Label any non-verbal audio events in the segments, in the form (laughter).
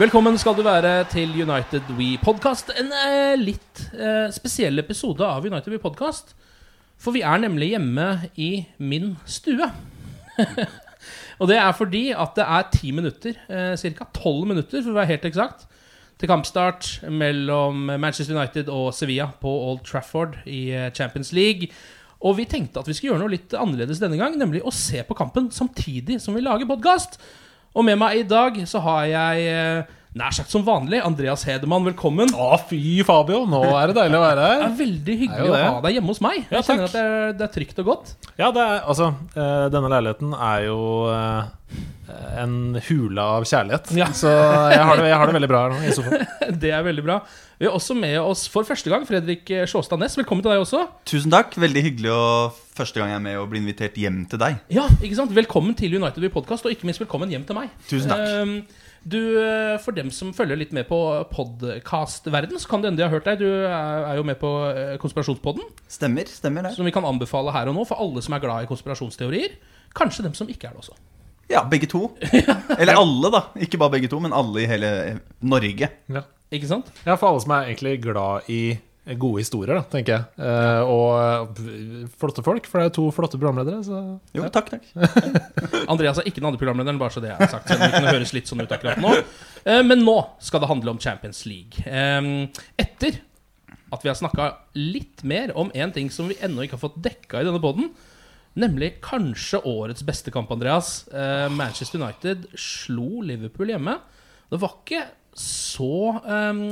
Velkommen skal du være til United We Podcast. En eh, litt eh, spesiell episode av United We Podcast. For vi er nemlig hjemme i min stue. (laughs) og det er fordi at det er ti minutter, eh, ca. tolv minutter for å være helt eksakt, til kampstart mellom Manchester United og Sevilla på Old Trafford i eh, Champions League. Og vi tenkte at vi skulle gjøre noe litt annerledes denne gang, nemlig å se på kampen samtidig som vi lager podkast. Og med meg i dag så har jeg eh, nær sagt som vanlig Andreas Hedemann. Velkommen. Å, fy Fabio, nå er det deilig å være her. Det er veldig hyggelig er å ha deg hjemme hos meg. Ja, Jeg kjenner at det er, det er trygt og godt. Ja, det er, altså, eh, denne leiligheten er jo eh, en hule av kjærlighet. Ja. Så jeg har, det, jeg har det veldig bra her nå i sofaen. (laughs) Det er veldig bra. Vi har også med oss for første gang Fredrik Sjåstad Næss. Velkommen til deg også. Tusen takk. Veldig hyggelig å første gang jeg er med og blir invitert hjem til deg. Ja, ikke sant? Velkommen til United We Podcast, og ikke minst velkommen hjem til meg. Tusen takk. Ehm, Du, eh, For dem som følger litt med på podkastverden, så kan det hende de har hørt deg. Du er er jo med på eh, Konspirasjonspodden, Stemmer, stemmer det. som vi kan anbefale her og nå for alle som er glad i konspirasjonsteorier. Kanskje dem som ikke er det også. Ja, begge to. (laughs) Eller alle, da. Ikke bare begge to, men alle i hele eh, Norge. Ja. Ikke sant? ja, for alle som er egentlig glad i gode historier, da, tenker jeg. Eh, og eh, flotte folk, for det er jo to flotte programledere. Så Jo, takk, takk. (laughs) Andreas er ikke den andre programlederen, bare så det er sagt. Selv om det kunne høres litt sånn ut akkurat nå. Eh, Men nå skal det handle om Champions League. Eh, Etter at vi har snakka litt mer om en ting som vi ennå ikke har fått dekka i denne poden, nemlig kanskje årets beste kamp, Andreas. Eh, Manchester United slo Liverpool hjemme. Det var ikke så um,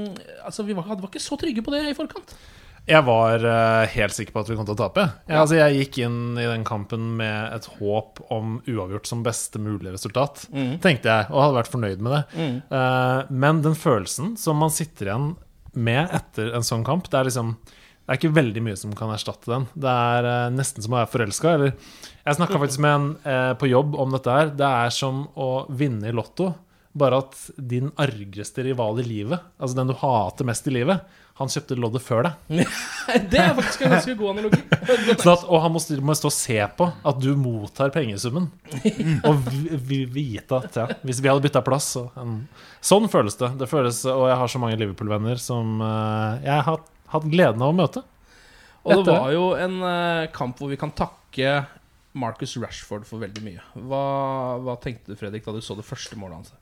Altså, vi var, var ikke så trygge på det i forkant. Jeg var uh, helt sikker på at vi kom til å tape. Jeg, altså, jeg gikk inn i den kampen med et håp om uavgjort som beste mulige resultat. Tenkte jeg, og hadde vært fornøyd med det. Eh, men den følelsen som man sitter igjen med etter en sånn kamp, det er liksom det er ikke veldig mye som kan erstatte den. Det er uh, nesten som å være forelska. Jeg snakka (laughs) faktisk med en uh, på jobb om dette her. Det er som å vinne i Lotto, bare at din argeste rival i livet, altså den du hater mest i livet, han kjøpte loddet før deg. (laughs) Det er faktisk en ganske god analogi. (laughs) Sånn at, og han må, må stå og se på at du mottar pengesummen. (laughs) Og vi, vi vite at ja, hvis vi hadde bytta plass så, en, Sånn føles det. det føles, og jeg har så mange Liverpool-venner som uh, jeg har hatt gleden av å møte. Og Etter det. var jo en uh, kamp hvor vi kan takke Marcus Rashford for veldig mye. Hva, hva tenkte du, Fredrik, da du så det første målet hans?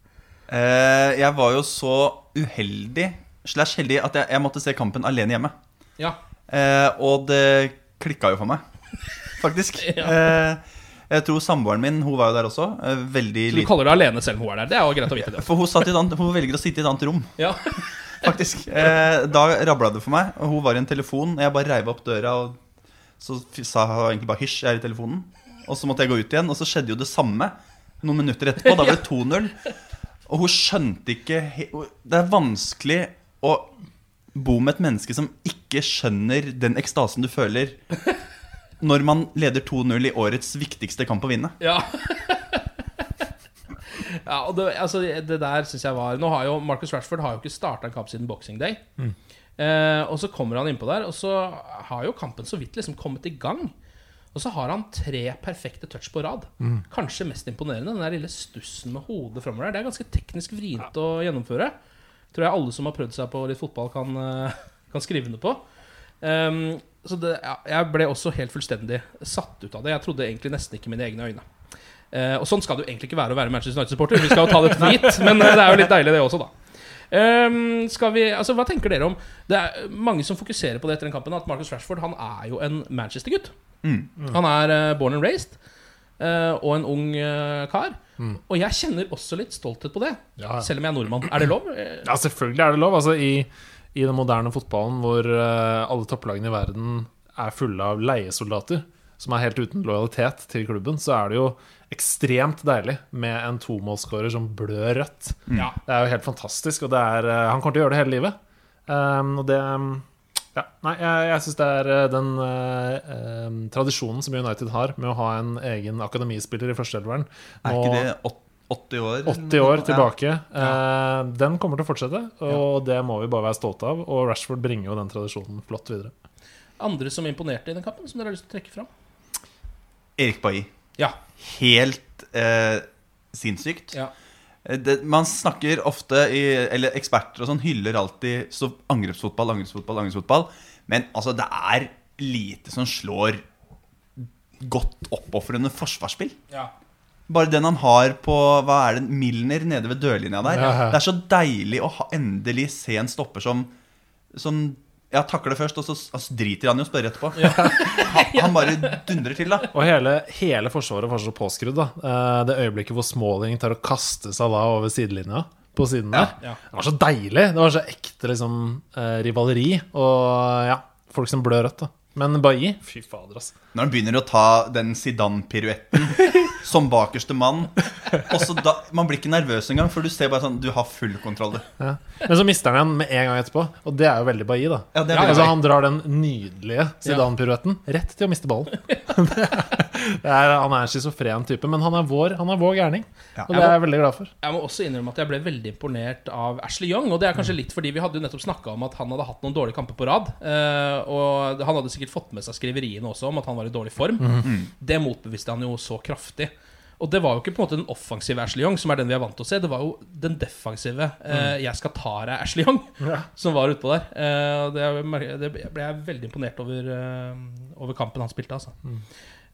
Eh, jeg var jo så uheldig slash heldig at jeg, jeg måtte se kampen alene hjemme. Ja. Eh, og det klikka jo for meg, (laughs) faktisk. eh, jeg tror samboeren min hun var jo der også. Veldig Så du kaller deg alene selv om hun er der? Det er jo greit å vite. det For hun, satt i et annet, hun velger å sitte i et annet rom, (laughs) ja. (laughs) faktisk. Eh, da rabla det for meg. Og hun var i en telefon. Jeg bare reiv opp døra, og så sa hun egentlig bare 'hysj, jeg er i telefonen'. Og så måtte jeg gå ut igjen, og så skjedde jo det samme noen minutter etterpå. Da ble det 2-0. Og hun skjønte ikke Det er vanskelig å bo med et menneske som ikke skjønner den ekstasen du føler når man leder 2-0 i årets viktigste kamp å vinne. ja. (laughs) Ja, og det, altså, det der synes jeg var Nå har jo Marcus Rashford har jo ikke starta en kamp siden Boxing Day. Mm. Eh, og så kommer han innpå der, og så har jo kampen så vidt liksom kommet i gang. Og så har han tre perfekte touch på rad. Mm. Kanskje mest imponerende. Den der lille stussen med hodet framover der. Det er ganske teknisk vrient å gjennomføre. Tror jeg alle som har prøvd seg på litt fotball, kan, eh, kan skrive under på. Um, så det, ja, jeg ble også helt fullstendig satt ut av det. Jeg trodde egentlig nesten ikke mine egne øyne. Uh, og sånn skal det jo egentlig ikke være å være Manchester United-supporter. Vi skal jo ta det for (laughs) gitt, men eh, det er jo litt deilig, det også, da. Um, skal vi, altså Hva tenker dere om Det er mange som fokuserer på det etter den kampen, at Marcus Rashford han er jo en Manchester-gutt. Mm. Han er uh, born and raised. uh, og en ung uh, kar. Og jeg kjenner også litt stolthet på det, Ja, ja. selv om jeg er nordmann. Er det lov? Ja, selvfølgelig er det lov. Altså, i, I den moderne fotballen hvor alle topplagene i verden er fulle av leiesoldater som er helt uten lojalitet til klubben, så er det jo ekstremt deilig med en tomålsskårer som blør rødt. Mm. Det er jo helt fantastisk, og det er, han kommer til å gjøre det hele livet. Um, og det ja, Nei, jeg, jeg syns det er eh, den eh, eh, tradisjonen som United har med å ha en egen akademispiller i førsteelveren Er ikke det åt- 80 år? 80 år Ja. tilbake. Eh, den kommer til å fortsette, og det må vi bare være stolte av. Og Rashford bringer jo den tradisjonen flott videre. Andre som imponerte i den kampen, som dere har lyst til å trekke fram? Erik Bailly. Ja. Helt eh, sinnssykt. Ja. Eh, Det, man snakker ofte i, Eller eksperter og sånn hyller alltid så angrepsfotball, angrepsfotball, angrepsfotball. Men altså, det er lite som slår godt oppofrende forsvarsspill. Ja. Bare den han har på hva er det, Milner nede ved dørlinja der. Ja, ja. Det er så deilig å ha, endelig se en stopper som, som ja, takler først, og så, altså, driter han i å spørre etterpå. (laughs) Han, han bare dundrer til, da. Og hele, hele forsvaret var så påskrudd. da Eh, Det øyeblikket hvor Smalling tar og kaster seg da over sidelinja på siden der. Ja. Det var så deilig. Det var så ekte liksom eh, rivaleri. Og ja, folk som blør rødt. da Men Bailly, fy fader, altså. Når han begynner å ta den Zidane-piruetten (laughs) som bakerste mann da, Man blir ikke nervøs engang, for du ser bare sånn Du har full kontroll. Ja. Men så mister han den med en gang etterpå, og det er jo veldig Bailly, da. Ja, veldig altså, Bailly. han drar den nydelige Zidane-piruetten rett til å miste ballen. (laughs) det er, han er en schizofren type, men han er vår, han er vår gærning. Og det er jeg veldig glad for. Jeg må også innrømme at jeg ble veldig imponert av Ashley Young. Og det er kanskje litt fordi vi hadde jo nettopp snakka om at han hadde hatt noen dårlige kamper på rad. eh, og han hadde sikkert fått med seg skriveriene også om at han var i dårlig form. Det motbeviste han jo så kraftig. Og det var jo ikke på en måte den offensive Ashley Young, som er den vi er vant til å se. Det var jo den defensive eh, 'jeg skal ta deg', Ashley Young, som var utpå der. Eh, det, det ble jeg veldig imponert over, eh, over kampen han spilte, altså.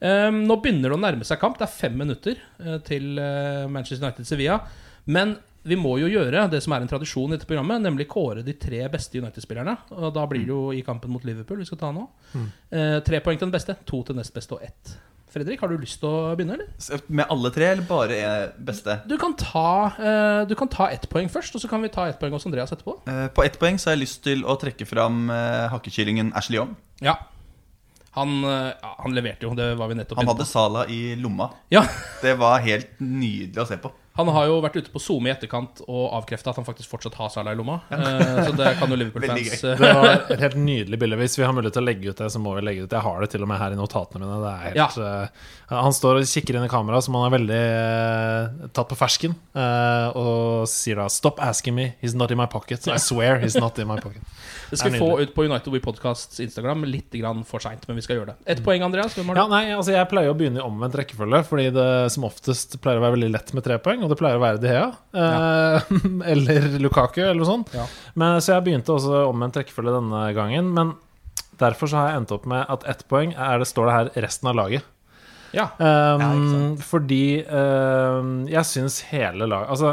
Eh, nå begynner det å nærme seg kamp. Det er fem minutter eh, til eh, Manchester United-Sevilla. Men vi må jo gjøre det som er en tradisjon i dette programmet, nemlig kåre de tre beste United-spillerne. Og da blir det jo i kampen mot Liverpool vi skal ta nå. Eh, tre poeng til den beste, to til nest beste og ett. Fredrik, har du lyst til å begynne, eller? Med alle tre, eller bare beste? Du kan ta, eh, du kan ta ett poeng først, og så kan vi ta ett poeng hos Andreas etterpå. Eh, På ett poeng så har jeg lyst til å trekke fram eh, hakkekyllingen Ashley Young. Ja. Han, eh, ja, han leverte jo, det var vi nettopp Han inne hadde. Sala i lomma. Ja, Det var helt nydelig å se på. Han har jo vært ute på SoMe i etterkant og avkrefta at han faktisk fortsatt har Salah i lomma. Eh, så det kan jo (laughs) Liverpool-fans eh, Det var (laughs) et helt nydelig bilde. Hvis vi har mulighet til å legge ut det, så må vi legge det ut. Jeg har det til og med her i notatene mine. Det er helt, eh, han står og kikker inn i kameraet som han er veldig uh, tatt på fersken, uh, og sier da 'Stop asking me. He's not in my pocket. I swear he's not in my pocket'. (laughs) Det skal vi få ut på United We Podcasts Instagram litt grann for seint, men vi skal gjøre det. Ett poeng, Andreas. Ja, nei, altså Jeg pleier å begynne i omvendt rekkefølge, fordi det som oftest pleier å være veldig lett med tre poeng, og det pleier å være De Hea. Eh, (laughs) eller Lukaku, eller noe sånt. Ja. Men, så jeg begynte også om en trekkefølge denne gangen. Men derfor så har jeg endt opp med at ett poeng er det, står det her resten av laget. Ja. Um, fordi um, jeg syns hele laget Altså,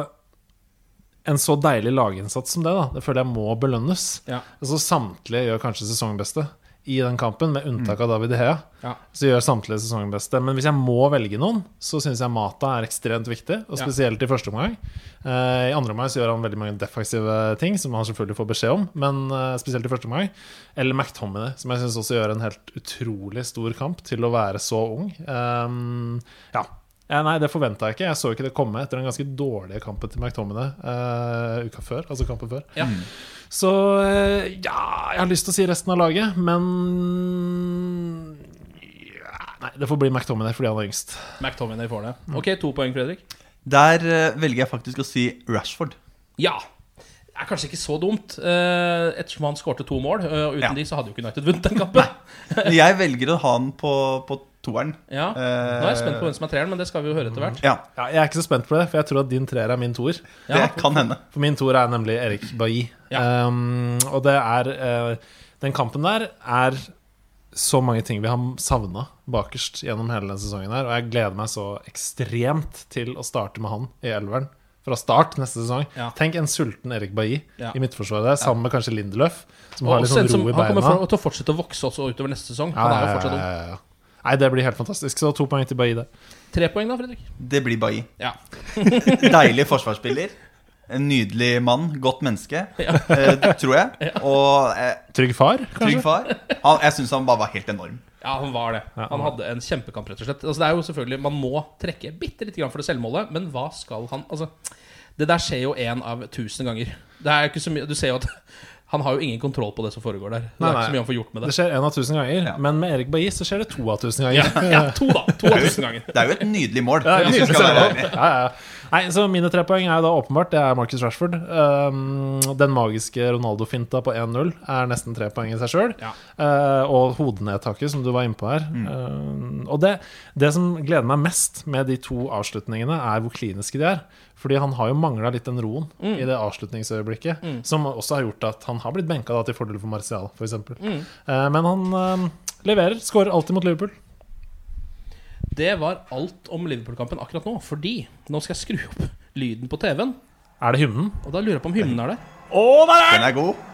en så deilig laginnsats som det, da, det føler jeg må belønnes. Ja. Altså Samtlige gjør kanskje sesongbeste i den kampen, med unntak av David Hea. Ja. Så gjør samtlige sesongbeste. Men hvis jeg må velge noen, så syns jeg Mata er ekstremt viktig. Og Ja. spesielt i første omgang. Eh, I andre omgang så gjør han veldig mange defensive ting, som han selvfølgelig får beskjed om. Men eh, spesielt i første omgang. Eller McTominay, som jeg syns også gjør en helt utrolig stor kamp til å være så ung. Um, ja. Ja, nei, det forventa jeg ikke. Jeg så ikke det komme etter den ganske dårlige kampen til McTominay uh, uka før. Altså kampen før. Ja. Så eh, ja, jeg har lyst til å si resten av laget, men Nei, det får bli McTominay fordi han er yngst. McTominay får det. Ok, to poeng, Fredrik. Der eh, velger jeg faktisk å si Rashford. Ja. Er kanskje ikke så dumt, uh, ettersom han skårte to mål. Uh, uten Ja. de så hadde jo ikke United vunnet den kampen. Jeg velger å ha han på, på toeren. (laughs) Ja. Nå er jeg spent på hvem som er treeren, men det skal vi jo høre etter hvert. Ja, Ja, jeg er ikke så spent på det, for jeg tror at din treer er min toer. det kan hende. For min toer er nemlig Erik Bailly. Ja. Um, og det er uh, Den kampen der er så mange ting vi har savna bakerst gjennom hele denne sesongen her. Og jeg gleder meg så ekstremt til å starte med han i elveren fra start neste sesong. Ja. Tenk en sulten Erik Bailly Ja. i midtforsvaret sammen med kanskje Lindeløf, som Og har litt sånn som, ro i han kommer for, til å fortsette å vokse også utover neste sesong. Ja, Han er jo fortsatt ung. ja, ja. Nei, det blir helt fantastisk. Så to poeng til Bailly der. Tre poeng da, Fredrik? Det blir Bailly. Ja. (laughs) Deilig forsvarsspiller. En nydelig mann. Godt menneske, (laughs) ja. tror jeg. Og eh, Trygg far, kanskje? trygg far. Han, jeg syns han bare var helt enorm. Ja, han var det. Han hadde en kjempekamp, rett og slett. Altså, det er jo selvfølgelig, Man må trekke bitte lite grann for det selvmålet, men hva skal han Altså, det der skjer jo én av tusen ganger. Det er jo ikke så mye Du ser jo at han har jo ingen kontroll på det som foregår der. Det Nei, er ikke nei. så mye han får gjort med Det det. skjer én av tusen ganger, Ja. men med Erik Bailly så skjer det to av tusen ganger. ja, to, da. To av tusen ganger. Det er jo et nydelig mål. (laughs) Ja, nydelig ærlige. ja, ja. Nei, så Mine tre poeng er da åpenbart. Det er Marcus Rashford. Um, den magiske Ronaldo-finta på 1-0 er nesten tre poeng i seg sjøl. Ja. og hodenedtaket, som du var inne på her. Um, og det, det som gleder meg mest med de to avslutningene, er hvor kliniske de er. Fordi han har jo mangla litt den roen i det avslutningsøyeblikket, som også har gjort at han har blitt benka da, til fordel for Martial, f.eks. Mm. men han eh, leverer. Skårer alltid mot Liverpool. Det var alt om Liverpool-kampen akkurat nå. Fordi nå skal jeg skru opp lyden på TV-en. Er det hymnen? Og da lurer jeg på om hymnen er det. Å, der er Den er god.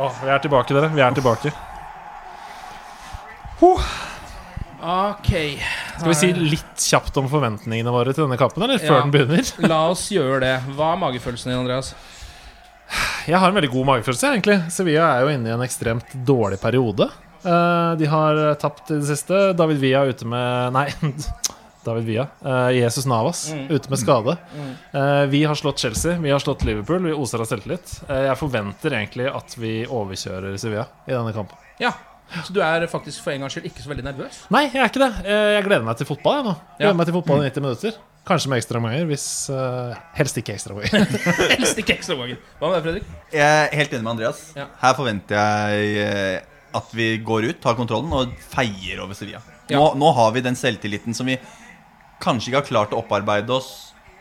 Åh, vi er tilbake, dere. Vi er tilbake. Ok. Skal vi si litt kjapt om forventningene våre til denne kampen, eller før Ja. den begynner? (laughs) La oss gjøre det. Hva er magefølelsen din, Andreas? Jeg har en veldig god magefølelse, egentlig. Sevilla er jo inne i en ekstremt dårlig periode. Eh, de har tapt i det siste. David Villa er ute med Nei, (laughs) David Villa. Eh, Jesus Navas ute med skade. Eh, vi har slått Chelsea, vi har slått Liverpool. Vi oser av selvtillit. Eh, jeg forventer egentlig at vi overkjører Sevilla i denne kampen. Ja. Så du er faktisk for en gangs skyld ikke så veldig nervøs? Nei, jeg er ikke det. Eh, Jeg gleder meg til fotball. Jeg, nå. Jeg Ja. gleder meg til fotball i 90 minutter. Kanskje med ekstraomganger. Hvis uh, Helst ikke ekstraomganger. (laughs) Helst ikke ekstraomganger. Hva med deg, Fredrik? Jeg er helt enig med Andreas. Ja. Her forventer jeg eh, at vi går ut, tar kontrollen og feier over Sevilla. Ja. Nå, nå har vi den selvtilliten som vi kanskje ikke har klart å opparbeide oss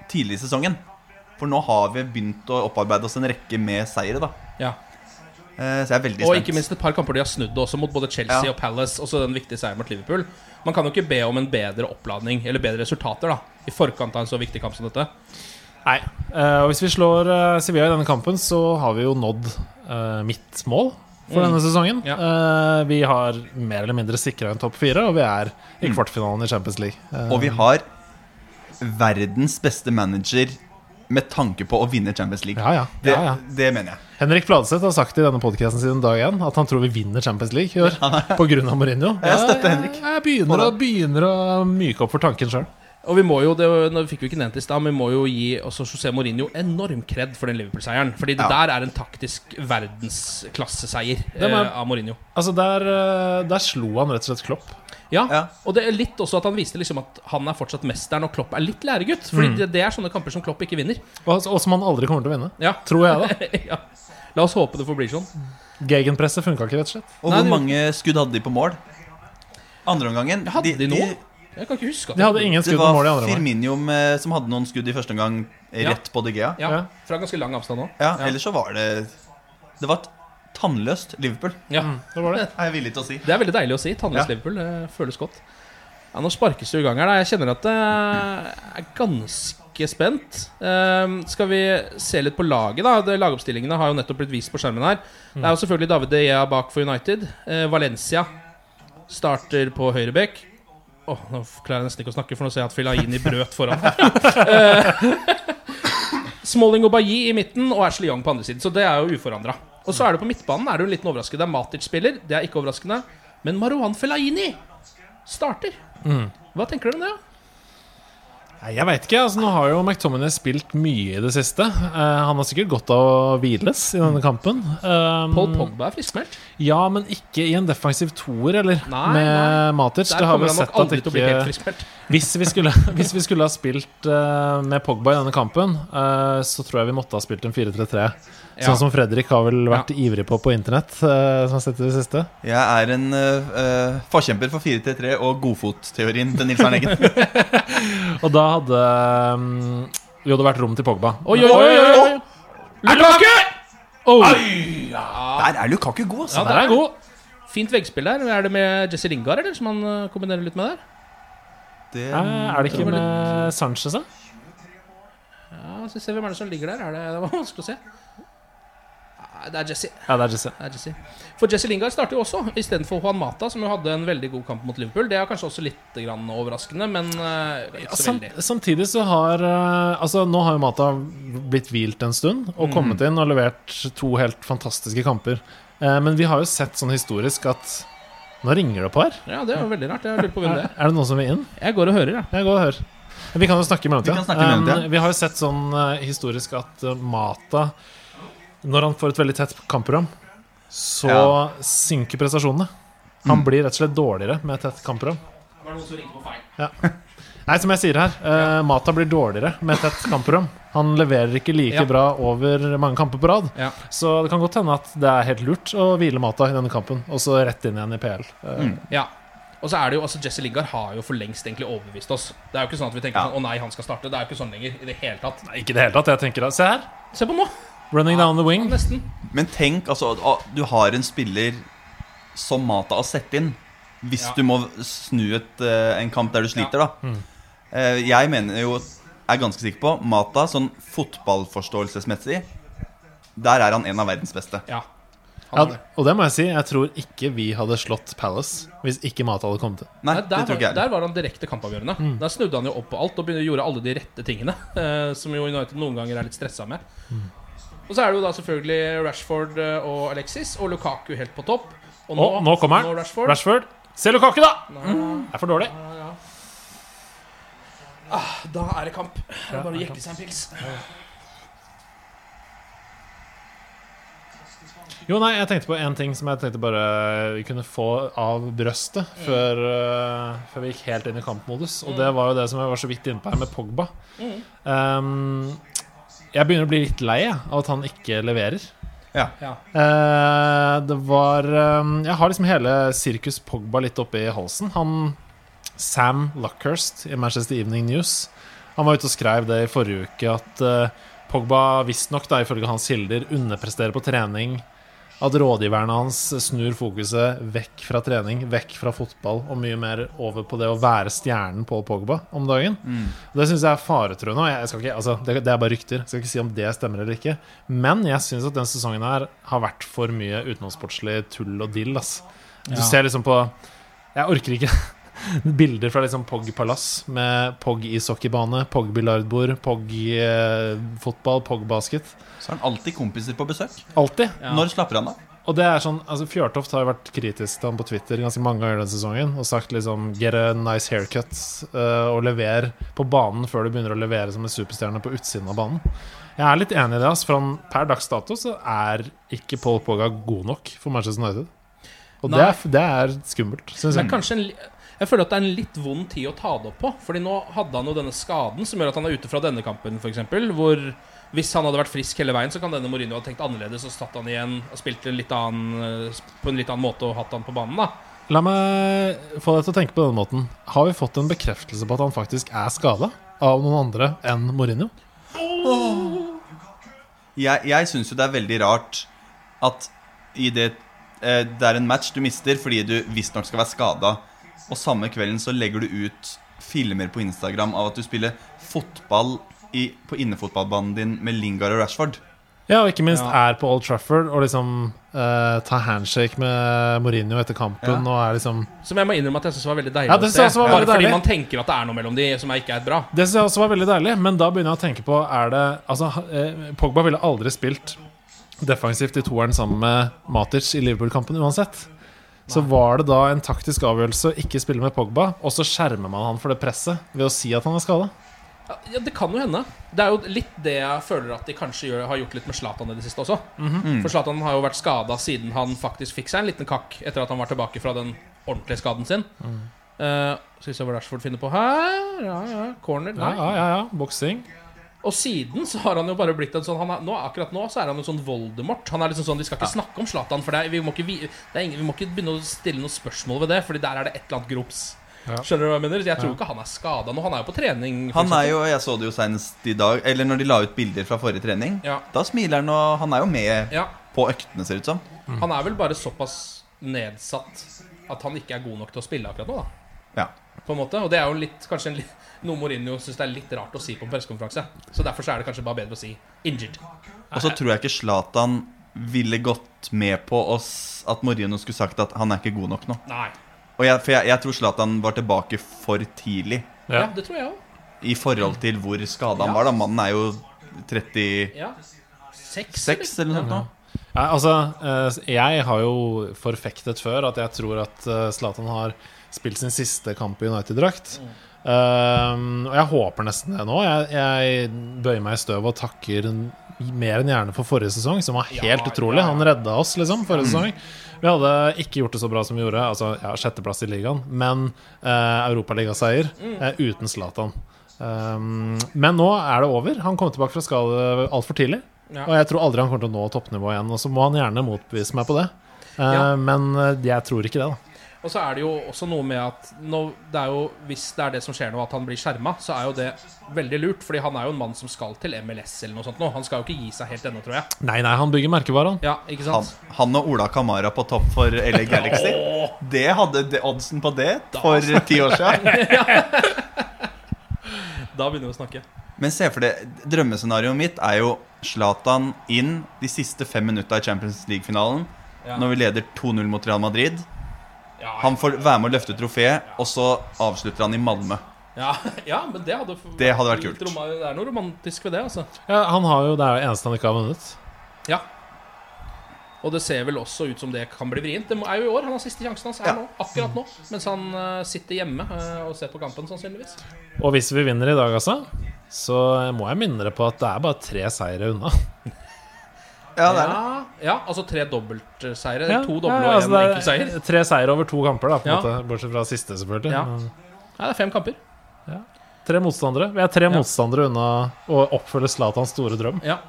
tidlig i sesongen. For nå har vi begynt å opparbeide oss en rekke med seire, da. Ja. Eh, Så jeg er veldig Og ikke minst et par kamper de har snudd også, mot både Chelsea Ja. og Palace. Også den viktige seieren mot Liverpool. Man kan jo ikke be om en bedre oppladning eller bedre resultater da i forkant av en så viktig kamp som dette. Nei. Eh, og hvis vi slår eh, Sevilla i denne kampen, så har vi jo nådd uh, mitt mål for denne sesongen. Ja. Eh, vi har mer eller mindre sikra en topp fire, og vi er i kvartfinalen i Champions League. Eh, Og vi har verdens beste manager med tanke på å vinne Champions League. ja, ja, Det, ja, ja. det mener jeg. Henrik Fladseth har sagt i denne podkasten siden dag én at han tror vi vinner Champions League i år. Pga. Mourinho. Jeg støtter Henrik. Jeg begynner, å, begynner å myke opp for tanken sjøl. Og vi må jo, det fikk vi ikke nevnt i sted, men vi må jo gi også José Mourinho enorm kred for den Liverpool-seieren. Fordi det Ja. der er en taktisk verdensklasseseier eh, av Mourinho. Altså, der, eh, der slo han rett og slett Klopp. Ja, Ja. og det er litt også at han viste liksom at han er fortsatt mesteren, og Klopp er litt læregutt. Fordi det, det er sånne kamper som Klopp ikke vinner. Og, og som han aldri kommer til å vinne. Ja, Tror jeg, da. (laughs) ja. La oss håpe det forblir sånn. Gegenpresset funka ikke, rett og slett. Og Nei, hvor mange skudd hadde de på mål? Andreomgangen Hadde de noe? Jeg kan ikke huske De hadde ingen Det skudd på var mål i andre omgang. Firmino med, som hadde noen skudd i første omgang rett på De Gea. Ja, Ja. Fra ganske lang avstand òg. Ja, Ellers så var det Det var et tannløst Liverpool, Ja. Det var det. er jeg villig til å si. Det er veldig deilig å si. Tannløst Ja. Liverpool. Det føles godt. Ja, Nå sparkes det i gang her. Jeg kjenner at jeg er ganske spent. Ehm, skal vi se litt på laget, da? Det, lagoppstillingene har jo nettopp blitt vist på skjermen her. Det er jo selvfølgelig David De Gea bak for United. Eh, Valencia starter på høyrebekk. Oh, Nå klarer jeg nesten ikke å snakke, for nå ser jeg at Filaini brøt foran. (laughs) Eh, (laughs) Smalling og Bailly i midten og Ashley Young på andre siden. Så det er jo uforandra. Og så er det på midtbanen er det jo en liten overraskende. Det er Matic spiller, det er ikke overraskende. Men Marwan Fellaini starter. Hva tenker dere om det? Nei, Jeg veit ikke. altså Nå har jo McTominay spilt mye i det siste. Uh, han har sikkert godt av å hviles i denne kampen. Um, Paul Pogba er friskmeldt. Ja, men ikke i en defensiv toer, eller? Nei, med nei. Matic. Der Det har vi sett at ikke. Hvis vi, skulle, (laughs) hvis vi skulle ha spilt uh, med Pogba i denne kampen, uh, så tror jeg vi måtte ha spilt en 4-3-3. Ja. Sånn som Fredrik har vel vært ivrig på på internett, Uh, som har sett det siste. Jeg er en forkjemper for 4-3-3 og godfotteorien til Nils Arne Eggen. (laughs) (laughs) Og da hadde um, jo det vært rom til Pogba. Oi, oi, oi! oi, oi. Lukaku! Oh. Der er Lukaku god, altså. Ja, der er god. Fint veggspill der. Er det med Jesse Lingard eller, som han kombinerer litt med der? Det, Eh, er det ikke med Sanchez, da? Ja, så ser vi hvem er det som ligger der. Er det, det var vanskelig å se. Det er Jesse. Ja, det er Jesse. Det er Jesse. For Jesse Lingard starter jo også, istedenfor Juan Mata, som jo hadde en veldig god kamp mot Liverpool. Det er kanskje også litt grann overraskende, men eh, ikke så Sam, veldig. samtidig så har eh, Altså Nå har jo Mata blitt hvilt en stund og kommet inn og levert to helt fantastiske kamper. Eh, men vi har jo sett sånn historisk at Nå ringer det på her. Ja, det var veldig rart. Jeg lurer på hvem det Er, er. det noen som vil inn? Jeg går og hører, ja. Jeg går og hører. Vi kan jo snakke i mellomtida. Vi kan snakke i mellomtida. Um, vi har jo sett sånn uh, historisk at uh, Mata Når han får et veldig tett kampprogram, så Ja. synker prestasjonene. Han blir rett og slett dårligere med et tett kampprogram. Var noen som ringte på feil? Nei, som jeg sier her, uh, Mata blir dårligere med et tett kampprogram. Han leverer ikke like Ja. bra over mange kamper på rad. Ja. Så det kan godt hende at det er helt lurt å hvile Mata i denne kampen, og så rett inn igjen i PL. Mm. Ja. Og så er det jo, altså Jesse Lingard har jo for lengst egentlig overbevist oss. Det er jo ikke sånn at vi tenker Ja. sånn, å nei, han skal starte. Det er jo ikke sånn lenger i det hele tatt. Nei, ikke i det hele tatt. Jeg tenker da, Se her. Se på nå! Running down the wing. Nesten. Men tenk, altså Du har en spiller som Mata har sett inn. Hvis Ja. du må snu et, eh, en kamp der du sliter, da. Mm. Eh, jeg mener jo, er ganske sikker på, Mata sånn fotballforståelsesmessig Der er han en av verdens beste. Ja. Ja, og det må jeg si, jeg tror ikke vi hadde slått Palace hvis ikke Mata hadde kommet til. Nei, Nei, det der, var, der var han direkte kampavgjørende. Der snudde han jo opp på alt og begynte, gjorde alle de rette tingene. eh, som jo United noen ganger er litt stressa med. Og så er det jo da selvfølgelig Rashford eh, og Alexis og Lukaku helt på topp. Og Å, nå kommer han. Rashford. Rashford. Se Lukaku, da! Det er for dårlig. Da er det kamp. Det er bare å jekke seg en pils. Jo, nei, jeg tenkte på en ting som jeg tenkte bare vi kunne få av brøstet før, uh, før vi gikk helt inn i kampmodus. Og det var jo det som jeg var så vidt inne på her med Pogba. Um, jeg begynner å bli litt lei av at han ikke leverer. Ja. Ja. Uh, det var um, Jeg har liksom hele sirkus Pogba litt oppi halsen. Han Sam Luckhurst i Manchester Evening News Han var ute og skrev det i forrige uke at uh, Pogba visstnok, ifølge hans kilder, underpresterer på trening. At rådgiverne hans snur fokuset vekk fra trening, vekk fra fotball, og mye mer over på det å være stjernen på Pogba om dagen. Det syns jeg er faretruende. Jeg skal ikke, altså, det, det er bare rykter. Jeg skal ikke si om det stemmer eller ikke. Men jeg syns at den sesongen her har vært for mye utenomsportslig tull og dill. Ass. Du ser liksom på Jeg orker ikke bilder fra liksom Pog Palass med Pog ishockeybane, Pog biljardbord, Pog eh, fotball, Pog basket. Så har han alltid kompiser på besøk. Alltid. Når slapper han av? Og det er sånn, altså Fjørtoft har jo vært kritisk til ham på Twitter ganske mange ganger denne sesongen og sagt liksom 'get a nice haircut' eh, og lever på banen før du begynner å levere som en superstjerne på utsiden av banen. Jeg er litt enig i det. Altså For han, per dags dato så er ikke Paul Pogga god nok for Manchester United. Og det er, det er skummelt, syns Men jeg. kanskje en, Jeg føler at det er en litt vond tid å ta det opp på. Fordi nå hadde han jo denne skaden som gjør at han er ute fra denne kampen, f.eks. Hvor hvis han hadde vært frisk hele veien, så kan denne Mourinho ha tenkt annerledes og satt han igjen og spilt en litt annen, eh, på en litt annen måte og hatt han på banen. da La meg få deg til å tenke på denne måten. Har vi fått en bekreftelse på at han faktisk er skada av noen andre enn Mourinho? Jeg, jeg syns jo det er veldig rart at i det eh, Det er en match du mister fordi du visstnok skal være skada, og samme kvelden så legger du ut filmer på Instagram av at du spiller fotball i, på innefotballbanen din med Lingard og Rashford. Ja, og ikke minst Ja. er på Old Trafford og liksom eh, tar handshake med Mourinho etter kampen Ja. og er liksom Som jeg må innrømme at jeg synes var veldig deilig Ja, det synes jeg også var veldig fordi deilig. man tenker at det er noe mellom de som ikke er bra. Det synes jeg også var veldig deilig, men da begynner jeg å tenke på Er det Altså, eh, Pogba ville aldri spilt defensivt i toeren sammen med Matic i Liverpool-kampen uansett. Så var det da en taktisk avgjørelse å ikke spille med Pogba, og så skjermer man han for det presset ved å si at han er skada. Ja, Det kan jo hende. Det er jo litt det jeg føler at de kanskje gjør, har gjort litt med Zlatan i det siste også. Mm. For Zlatan har jo vært skada siden han faktisk fikk seg en liten kakk etter at han var tilbake fra den ordentlige skaden sin. Eh, skal vi se hva Rashford finner på her. Ja, ja, corner. Ja, Nei. ja, ja, ja. Boksing. Og siden så har han jo bare blitt en sånn han er, nå, Akkurat nå så er han jo sånn Voldemort. Han er liksom sånn, Vi skal ikke snakke om Zlatan, for det er, vi, må ikke, vi, det er ingen, vi må ikke begynne å stille noen spørsmål ved det, Fordi der er det et eller annet grops. Ja. Skjønner du hva jeg mener? Jeg tror Ja. ikke han er skada nå. Han er jo på trening. Han er jo, Jeg så det jo senest i dag, eller når de la ut bilder fra forrige trening. Ja. Da smiler han, og han er jo med på øktene, ser det ut som. Han er vel bare såpass nedsatt at han ikke er god nok til å spille akkurat nå. da Ja. På en måte Og det er jo litt kanskje en, noe Mourinho syns det er litt rart å si på en pressekonferanse. Så derfor så er det kanskje bare bedre å si 'injured'. Og så tror jeg ikke Zlatan ville gått med på oss at Mourinho skulle sagt at han er ikke god nok nå. Nei. Og jeg, for jeg, jeg tror Zlatan var tilbake for tidlig Ja, det tror jeg òg. i forhold til hvor skada Ja. han var. da Mannen er jo 36 Ja. Eller noe sånt. Ja. Ja, altså, eh, jeg har jo forfektet før at jeg tror at eh, Zlatan har spilt sin siste kamp i United-drakt. Um, og jeg håper nesten det nå. Jeg, jeg bøyer meg i støvet og takker mer enn gjerne for forrige sesong, som var helt Ja, utrolig. ja. Han redda oss, liksom, forrige sesong. Vi hadde ikke gjort det så bra som vi gjorde. Altså, ja, Sjetteplass i ligaen, men uh, europaligaseier uh, uten Zlatan. Um, men nå er det over. Han kom tilbake fra skade altfor tidlig. Ja. Og jeg tror aldri han kommer til å nå toppnivå igjen. Og så må han gjerne motbevise meg på det. Uh. Men jeg tror ikke det, da. Og så er det jo også noe med at nå, det er jo, hvis det er det som skjer nå, at han blir skjerma, så er jo det veldig lurt. Fordi han er jo en mann som skal til MLS eller noe sånt nå. Han skal jo ikke gi seg helt ennå, tror jeg. Nei, nei, han bygger merkevare, han. Ja, ikke sant? han og Ola Kamara på topp for LA Galaxy. Det hadde det, oddsen på det for ti år siden. (laughs) Da begynner vi å snakke. Men se for det, drømmescenarioet mitt er jo Zlatan inn de siste fem minutta i Champions League-finalen. Ja. Når vi leder 2-0 mot Real Madrid. Han får være med å løfte trofeet, og så avslutter han i Malmö. ja, (laughs) ja men det hadde, Det hadde vært kult. roma- Det er noe romantisk ved det, altså. Ja, han har jo, Det er jo eneste han ikke har vunnet. Ja. Og det ser vel også ut som det kan bli vrient. Det er jo i år. Han har siste sjansen hans her Ja. nå, akkurat nå. Mens han eh, sitter hjemme eh, og ser på kampen, sannsynligvis. Og hvis vi vinner i dag, altså, så må jeg minne dere på at det er bare tre seire unna. (laughs) Ja, det er det. Ja, ja, altså tre dobbeltseire. Ja, to doble ja, og altså, én er enkeltseier. Tre seire over to kamper, da, på en Ja. måte. Bortsett fra siste, selvfølgelig. Ja. Ja, det er fem kamper. Tre motstandere. Vi er tre Ja. motstandere unna å oppfølge Zlatans store drøm. Ja.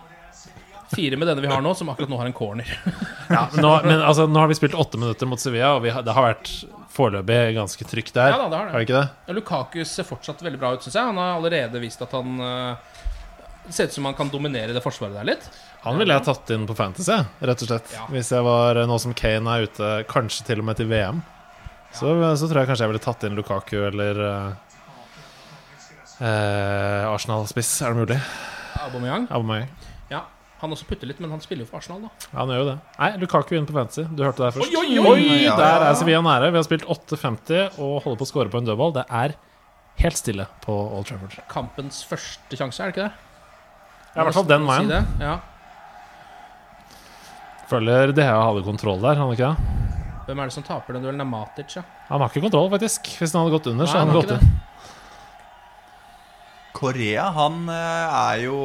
Fire med denne vi har nå, som akkurat nå har en corner. (laughs) Ja, men nå, men altså, nå har vi spilt åtte minutter mot Sevilla, og vi har, det har vært foreløpig ganske trygt der. Ja da, det har det. Har ikke det? Og Lukaku ser fortsatt veldig bra ut, syns jeg. Han har allerede vist at han uh, ser ut som han kan dominere det forsvaret der litt. Han ville jeg tatt inn på Fantasy, rett og slett. Ja. Hvis jeg var nå som Kane er ute, kanskje til og med til VM. Så, så tror jeg kanskje jeg ville tatt inn Lukaku eller eh, eh, Arsenal-spiss. Er det mulig? Aubameyang. Aubameyang. Ja. Han også putter litt, men han spiller jo for Arsenal, da. Ja, han gjør jo det. Nei, Lukaku inn på Fantasy. Du hørte det her først. Oi, oi, oi! Der er Sevilla nære. Vi har spilt 8,50 og holder på å score på en dødball. Det er helt stille på Old Trafford. Kampens første sjanse, er det ikke det? Ja, i hvert fall den veien. si det, Ja. Føler DHA hadde kontroll der, han ikke det? Hvem er det som taper den duellen? Det er Matic, ja. Han har ikke kontroll, faktisk. Hvis han hadde gått under, så hadde han gått under. inn. Korea, han eh, er jo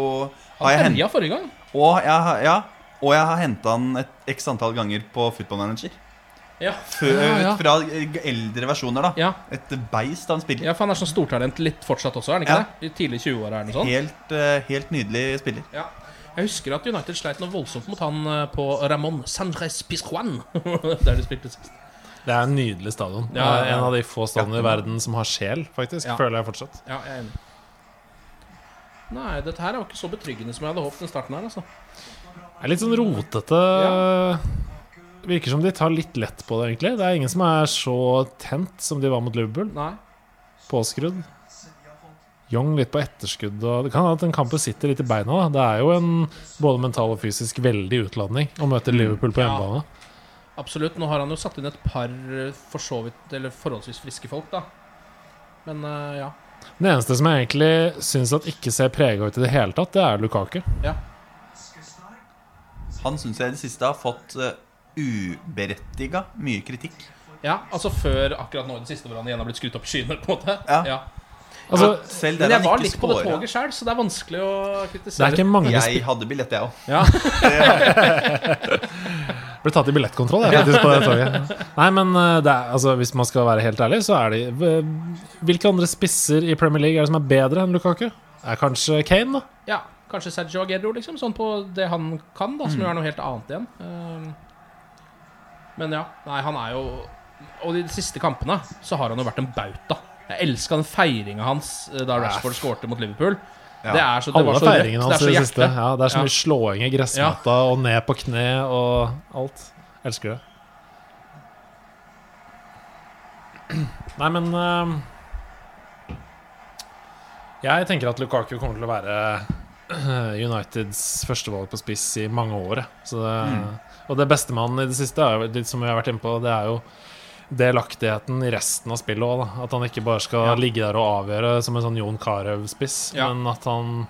har Han jeg hent- herja forrige gang. Og jeg, har- ja, og jeg har henta han et x antall ganger på Football Manager. Ja. Før, Ja, ja. Fra eldre versjoner, da. Ja. Et beist han spiller. ja, for han er sånn stortalent litt fortsatt også, er han ikke Ja. det? I tidlig 20-åra er han sånn. Helt, eh, helt nydelig spiller. Ja. Jeg husker at United sleit noe voldsomt mot han eh, på Ramón Sanchez Pizjuan. (laughs) Der de spilte sist. Det er en nydelig stadion. Ja, ja, ja. En av de få stadionene i verden som har sjel, faktisk. Ja. Føler jeg fortsatt. Ja, jeg er enig. Nei, dette her var ikke så betryggende som jeg hadde håpet den starten her, altså. Det er litt sånn rotete. Virker som de tar litt lett på det, egentlig. Det er ingen som er så tent som de var mot Liverpool. Nei. Påskrudd. Young litt på etterskudd. Og det kan hende at den kampen sitter litt i beina. Da. Det er jo en både mental og fysisk veldig utladning å møte Liverpool på Ja. hjemmebane. Absolutt. Nå har han jo satt inn et par eh, for så vidt Eller forholdsvis friske folk, da. Men uh, ja. Det eneste som jeg egentlig syns at ikke ser prega ut i det hele tatt, det er Lukaku. ja. Han syns jeg i det siste har fått uh, uberettiga mye kritikk. Ja, altså før akkurat nå i det siste hvor han igjen har blitt skutt opp i skyene, på en måte. Ja. Ja. Altså, Ja, selv Men jeg var litt på det toget sjøl, så det er vanskelig å det kritisere. er ikke mange Jeg hadde billett, jeg òg. Ja. (laughs) Ble tatt i billettkontroll, jeg, faktisk, på det toget. Nei, men eh, det er, altså, hvis man skal være helt ærlig, så er de Hvilke andre spisser i Premier League er det som er bedre enn Lukaku? Er kanskje Kane, da? ja, kanskje Sergio Aguero, liksom. Sånn på det han kan, da, som jo er noe helt annet igjen. Um, Men ja, nei, han er jo Og de siste kampene så har han jo vært en bauta. Jeg elska den feiringa hans eh, da Rashford skårte mot Liverpool. Det er så, det Alle var så rødt. feiringene Det hans er så i det siste. Ja, det er så Ja. mye slåing i gressmatta og ned på kne og alt. Jeg Elsker det. Nei, men uh, Jeg tenker at Lukaku kommer til å være eh, Uniteds førstevalg på spiss i mange år. det, Og det beste med han i det siste, er litt som vi har vært inne på, det er jo delaktigheten i resten av spillet òg. At han ikke bare skal ligge der og avgjøre som en sånn Jon Carew-spiss, Ja. men at han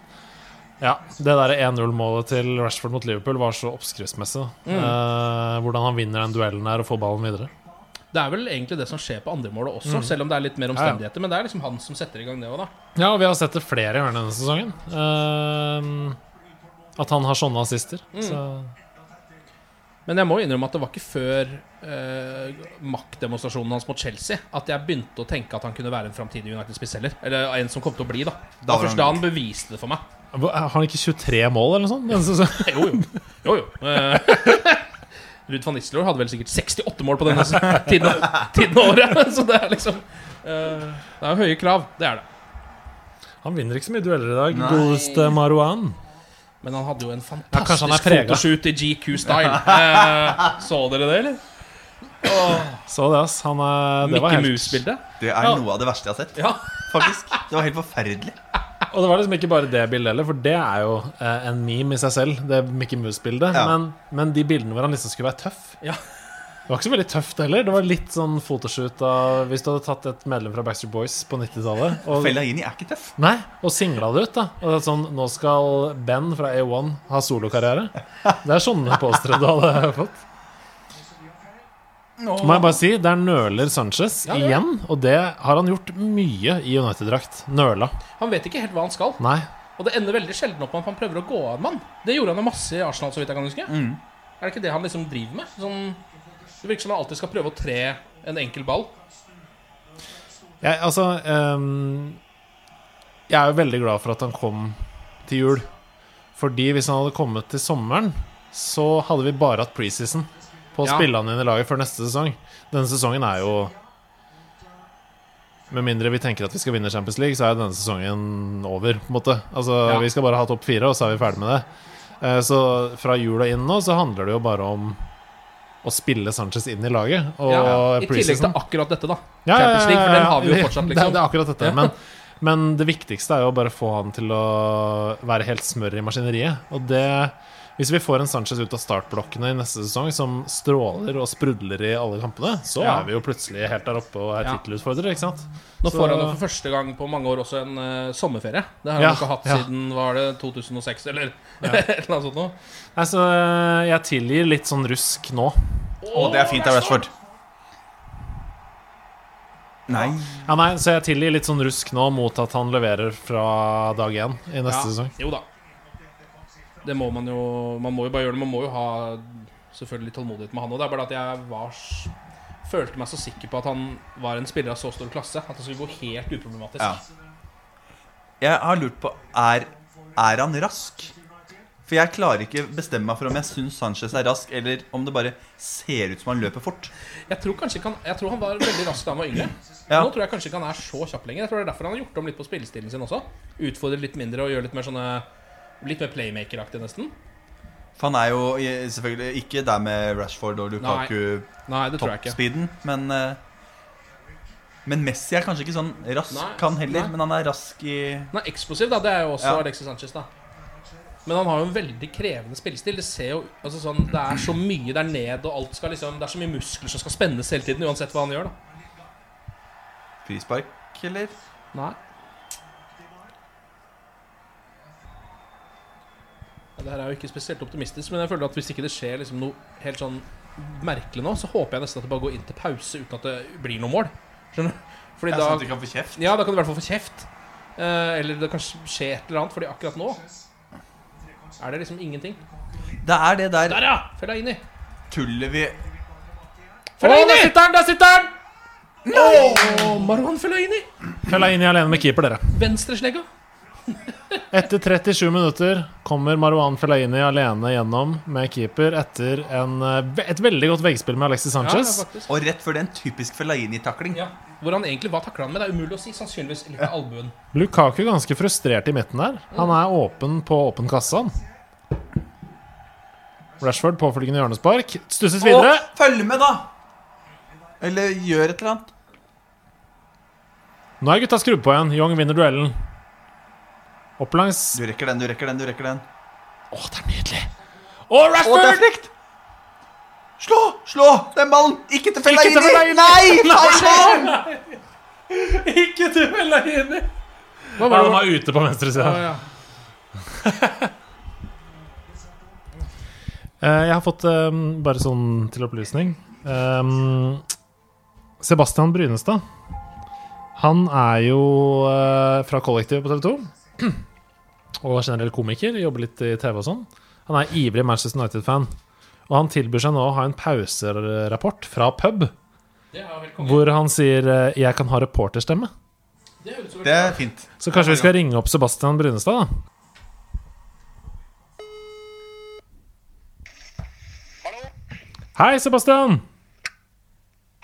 ja, Det der 1-0-målet til Rashford mot Liverpool var så oppskriftsmessig. Mm. Eh, hvordan han vinner den duellen der og får ballen videre. Det er vel egentlig det som skjer på andremålet også, selv om det er litt mer Ja, ja. omstendigheter. Men det er liksom han som setter i gang det òg, da. Ja, og vi har sett det flere ganger denne sesongen. Eh, at han har sånne assister. Så Men jeg må innrømme at det var ikke før eh, maktdemonstrasjonen hans mot Chelsea at jeg begynte å tenke at han kunne være en framtidig United-spiss heller. Eller en som kom til å bli, da. Det Da var først han da han beviste det for meg. Har han ikke 23 mål eller noe sånt? (laughs) Jo, jo. jo, jo. Eh, (laughs) Ruud van Nistelrooy hadde vel sikkert 68 mål på denne (laughs) tiden, tiden av året. Så det er liksom eh, Det er jo høye krav. Det er det. Han vinner ikke så mye dueller i dag. Nei. Godeste Marouane. Men han hadde jo en fantastisk ja, fotoshoot i GQ-style. Eh, så dere det, eller? Så det, ass. Han er, det var Mickey helt Mouse-bildet. Det er Ja. noe av det verste jeg har sett. Ja. Faktisk Det var helt forferdelig. Og det var liksom ikke bare det bildet heller, for det er jo eh, en meme i seg selv. Det Mickey Mouse-bildet. Ja. Men, men de bildene hvor han liksom skulle være tøff Ja. Det var ikke så veldig tøft heller. Det var litt sånn fotoshoot av Hvis du hadde tatt et medlem fra Backstreet Boys på 90-tallet (laughs) og, Fellaini er ikke tøff. Nei, og singla det ut, da. Og det er sånn Nå skal Ben fra A1 ha solokarriere. Det er sånne postere du hadde fått. Må jeg bare si, der nøler Sanchez Ja, ja. igjen. Og det har han gjort mye i United-drakt. Nøla. Han vet ikke helt hva han skal. Nei. Og det ender veldig sjelden opp med at han prøver å gå av en mann. Det gjorde han jo masse i Arsenal, så vidt jeg kan huske. Er det ikke det han liksom driver med? Sånn, det virker som han alltid skal prøve å tre en enkel ball. Jeg, altså um, Jeg er jo veldig glad for at han kom til jul. Fordi hvis han hadde kommet til sommeren, så hadde vi bare hatt preseason på å Ja. spille han inn i laget før neste sesong. Denne sesongen er jo Med mindre vi tenker at vi skal vinne Champions League, så er denne sesongen over. på en måte Altså Ja. Vi skal bare ha topp fire, og så er vi ferdig med det. Eh, Så fra jul og inn nå så handler det jo bare om å spille Sanchez inn i laget. Og Ja, I tillegg til akkurat dette, da. ja, ja, Champions League, for den har vi jo fortsatt, fortsatt, Det, liksom. det er akkurat dette. Men, men det viktigste er jo bare å få han til å være helt smør i maskineriet. Og det Hvis vi får en Sanchez ut av startblokkene i neste sesong som stråler og sprudler i alle kampene, så Ja. er vi jo plutselig helt der oppe og er Ja. tittelutfordrere, ikke sant? Nå Så- får han jo for første gang på mange år også en uh, sommerferie. Det har han Ja, ikke hatt ja. siden var det 2006, eller (laughs) et eller annet sånt noe. Nei, så eh, jeg tilgir litt sånn rusk nå. Og det er fint av Rashford. Nei. Ja, nei, Så jeg tilgir litt sånn rusk nå mot at han leverer fra dag én i neste Ja, sesong. Jo da. Det må man jo Man må jo bare gjøre det. Man må jo ha selvfølgelig tålmodighet med han òg. Det er bare at jeg var følte meg så sikker på at han var en spiller av så stor klasse at det skulle gå helt uproblematisk. Ja. Jeg har lurt på Er, er han rask? For jeg klarer ikke bestemme meg for om jeg syns Sanchez er rask, eller om det bare ser ut som han løper fort. Jeg tror kanskje han Jeg tror han var veldig rask da han var yngre. Ja. Nå tror jeg kanskje ikke han er så kjapp lenger. Jeg tror det er derfor han har gjort om litt på spillestilen sin også. Utfordret litt mindre og gjør litt mer sånne Litt mer playmaker-aktig, nesten. For han er jo selvfølgelig ikke der med Rashford og Lukaku toppspeeden, men eh, Men Messi er kanskje ikke sånn rask, Nei, han heller, nei. men han er rask i Han er eksplosiv, da. Det er jo også Ja. Alexis Sanchez, da. Men han har jo en veldig krevende spillestil. Det ser jo altså sånn, Det er så mye der ned, og alt skal liksom Det er så mye muskler som skal spennes hele tiden, uansett hva han gjør, da. frispark, eller? Nei. Det her er jo ikke spesielt optimistisk, men jeg føler at hvis ikke det skjer liksom noe helt sånn merkelig nå, så håper jeg nesten at det bare går inn til pause uten at det blir noe mål. Skjønner du? Fordi Ja, da sånn at du kan få kjeft? Ja, da kan du i hvert fall få kjeft. Eh, eller det kan skje et eller annet, fordi akkurat nå er det liksom ingenting. Det er det der Der, ja! Fellaini. tullet vi Fellaini! der sitter han! Der sitter han! Åh, Marwan Fellaini. Fellaini alene med keeper, dere. Venstreslegga. Etter 37 minutter kommer Marwan Fellaini alene gjennom med keeper etter en, eh, et veldig godt veggspill med Alexis Ja, ja, Sanchez. Og rett før det en typisk Fellaini-takling. Ja. Hvor han egentlig var takla han med. Det er umulig å si. Sannsynligvis litt med albuen. Lukaku ganske frustrert i midten der. Han er åpen på åpen kasse. Rashford påfølgende hjørnespark. Stusses videre. Å, følg med, da! Eller gjør et eller annet. Nå er gutta skrudd på igjen. Young vinner duellen. Opp langs Du rekker den, du rekker den, du rekker den. Å, det er nydelig! Å, Å, det er Rashford! Slå! Slå! Den ballen! Ikke til til Fellaini! Nei! (laughs) Ball! Ikke til Fellaini! Hva var det? han var ute på venstresida. Å, ja. (laughs) Eh, Jeg har fått um, bare sånn til opplysning um, Sebastian Brynestad. Han er jo uh, fra kollektivet på TV 2. Og generell komiker. Jobber litt i TV og sånn. Han er ivrig Manchester United-fan. Og han tilbyr seg nå å ha en pauserapport fra pub, hvor han sier eh, 'jeg kan ha reporterstemme'. Det er fint. Så kanskje vi skal ringe opp Sebastian Brunestad, da? Hei, Sebastian!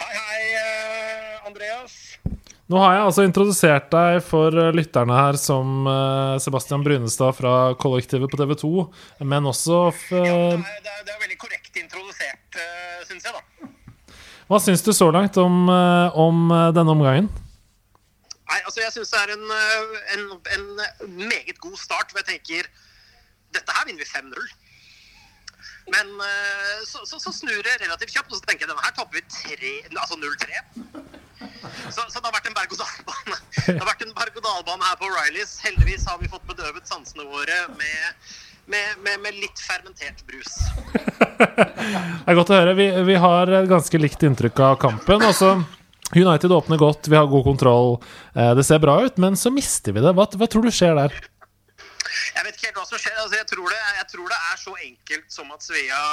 Hei, hei, eh, Andreas. Nå har jeg altså introdusert deg for eh, lytterne her som eh, Sebastian Brynestad fra kollektivet på TV 2, men også f Det er, det er, det er veldig korrekt introdusert, uh, syns jeg, da. Hva syns du så langt om, eh, om eh, denne omgangen? Nei, altså, jeg syns det er en, eh, en, en meget god start. For jeg tenker dette her vinner vi 5-0. Men eh, så, så, så snur det relativt kjapt, og så tenker jeg denne her taper vi tre, altså 0-3. (laughs) Så, så det har vært en berg-og-dal-bane Det har vært en berg-og-dal-bane her på O'Reillys. Heldigvis har vi fått bedøvet sansene våre med, med, med, med litt fermentert brus. (laughs) Det er godt å høre. Vi, vi har ganske likt inntrykk av kampen. Altså, United åpner godt, vi har god kontroll. Eh, det ser bra ut, men så mister vi det. Hva, hva tror du skjer der? Jeg vet ikke helt hva som skjer. Altså, jeg, tror det, jeg tror det er så enkelt som at Svea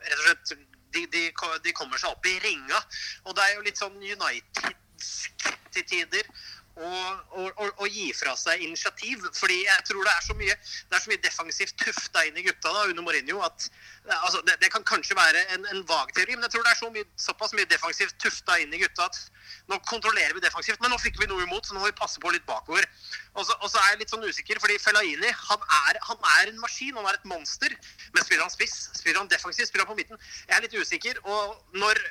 rett og slett de, de, de kommer seg opp i ringa. Og det er jo litt sånn Unitedsk til tider å, å, å, gi fra seg initiativ. Fordi jeg tror det er så mye, det er så mye defensivt tufta inn i gutta da, under Mourinho at altså, det, det kan kanskje være en, en vag teori, men jeg tror det er så mye, såpass mye defensivt tufta inn i gutta at nå kontrollerer vi defensivt, men nå fikk vi noe imot, så nå må vi passe på litt bakover. Og så, og så er jeg litt sånn usikker, fordi Fellaini han er, han er en maskin, han er et monster. Men spiller han spiss? Spiller han defensivt? Spiller han på midten? Jeg er litt usikker. Og når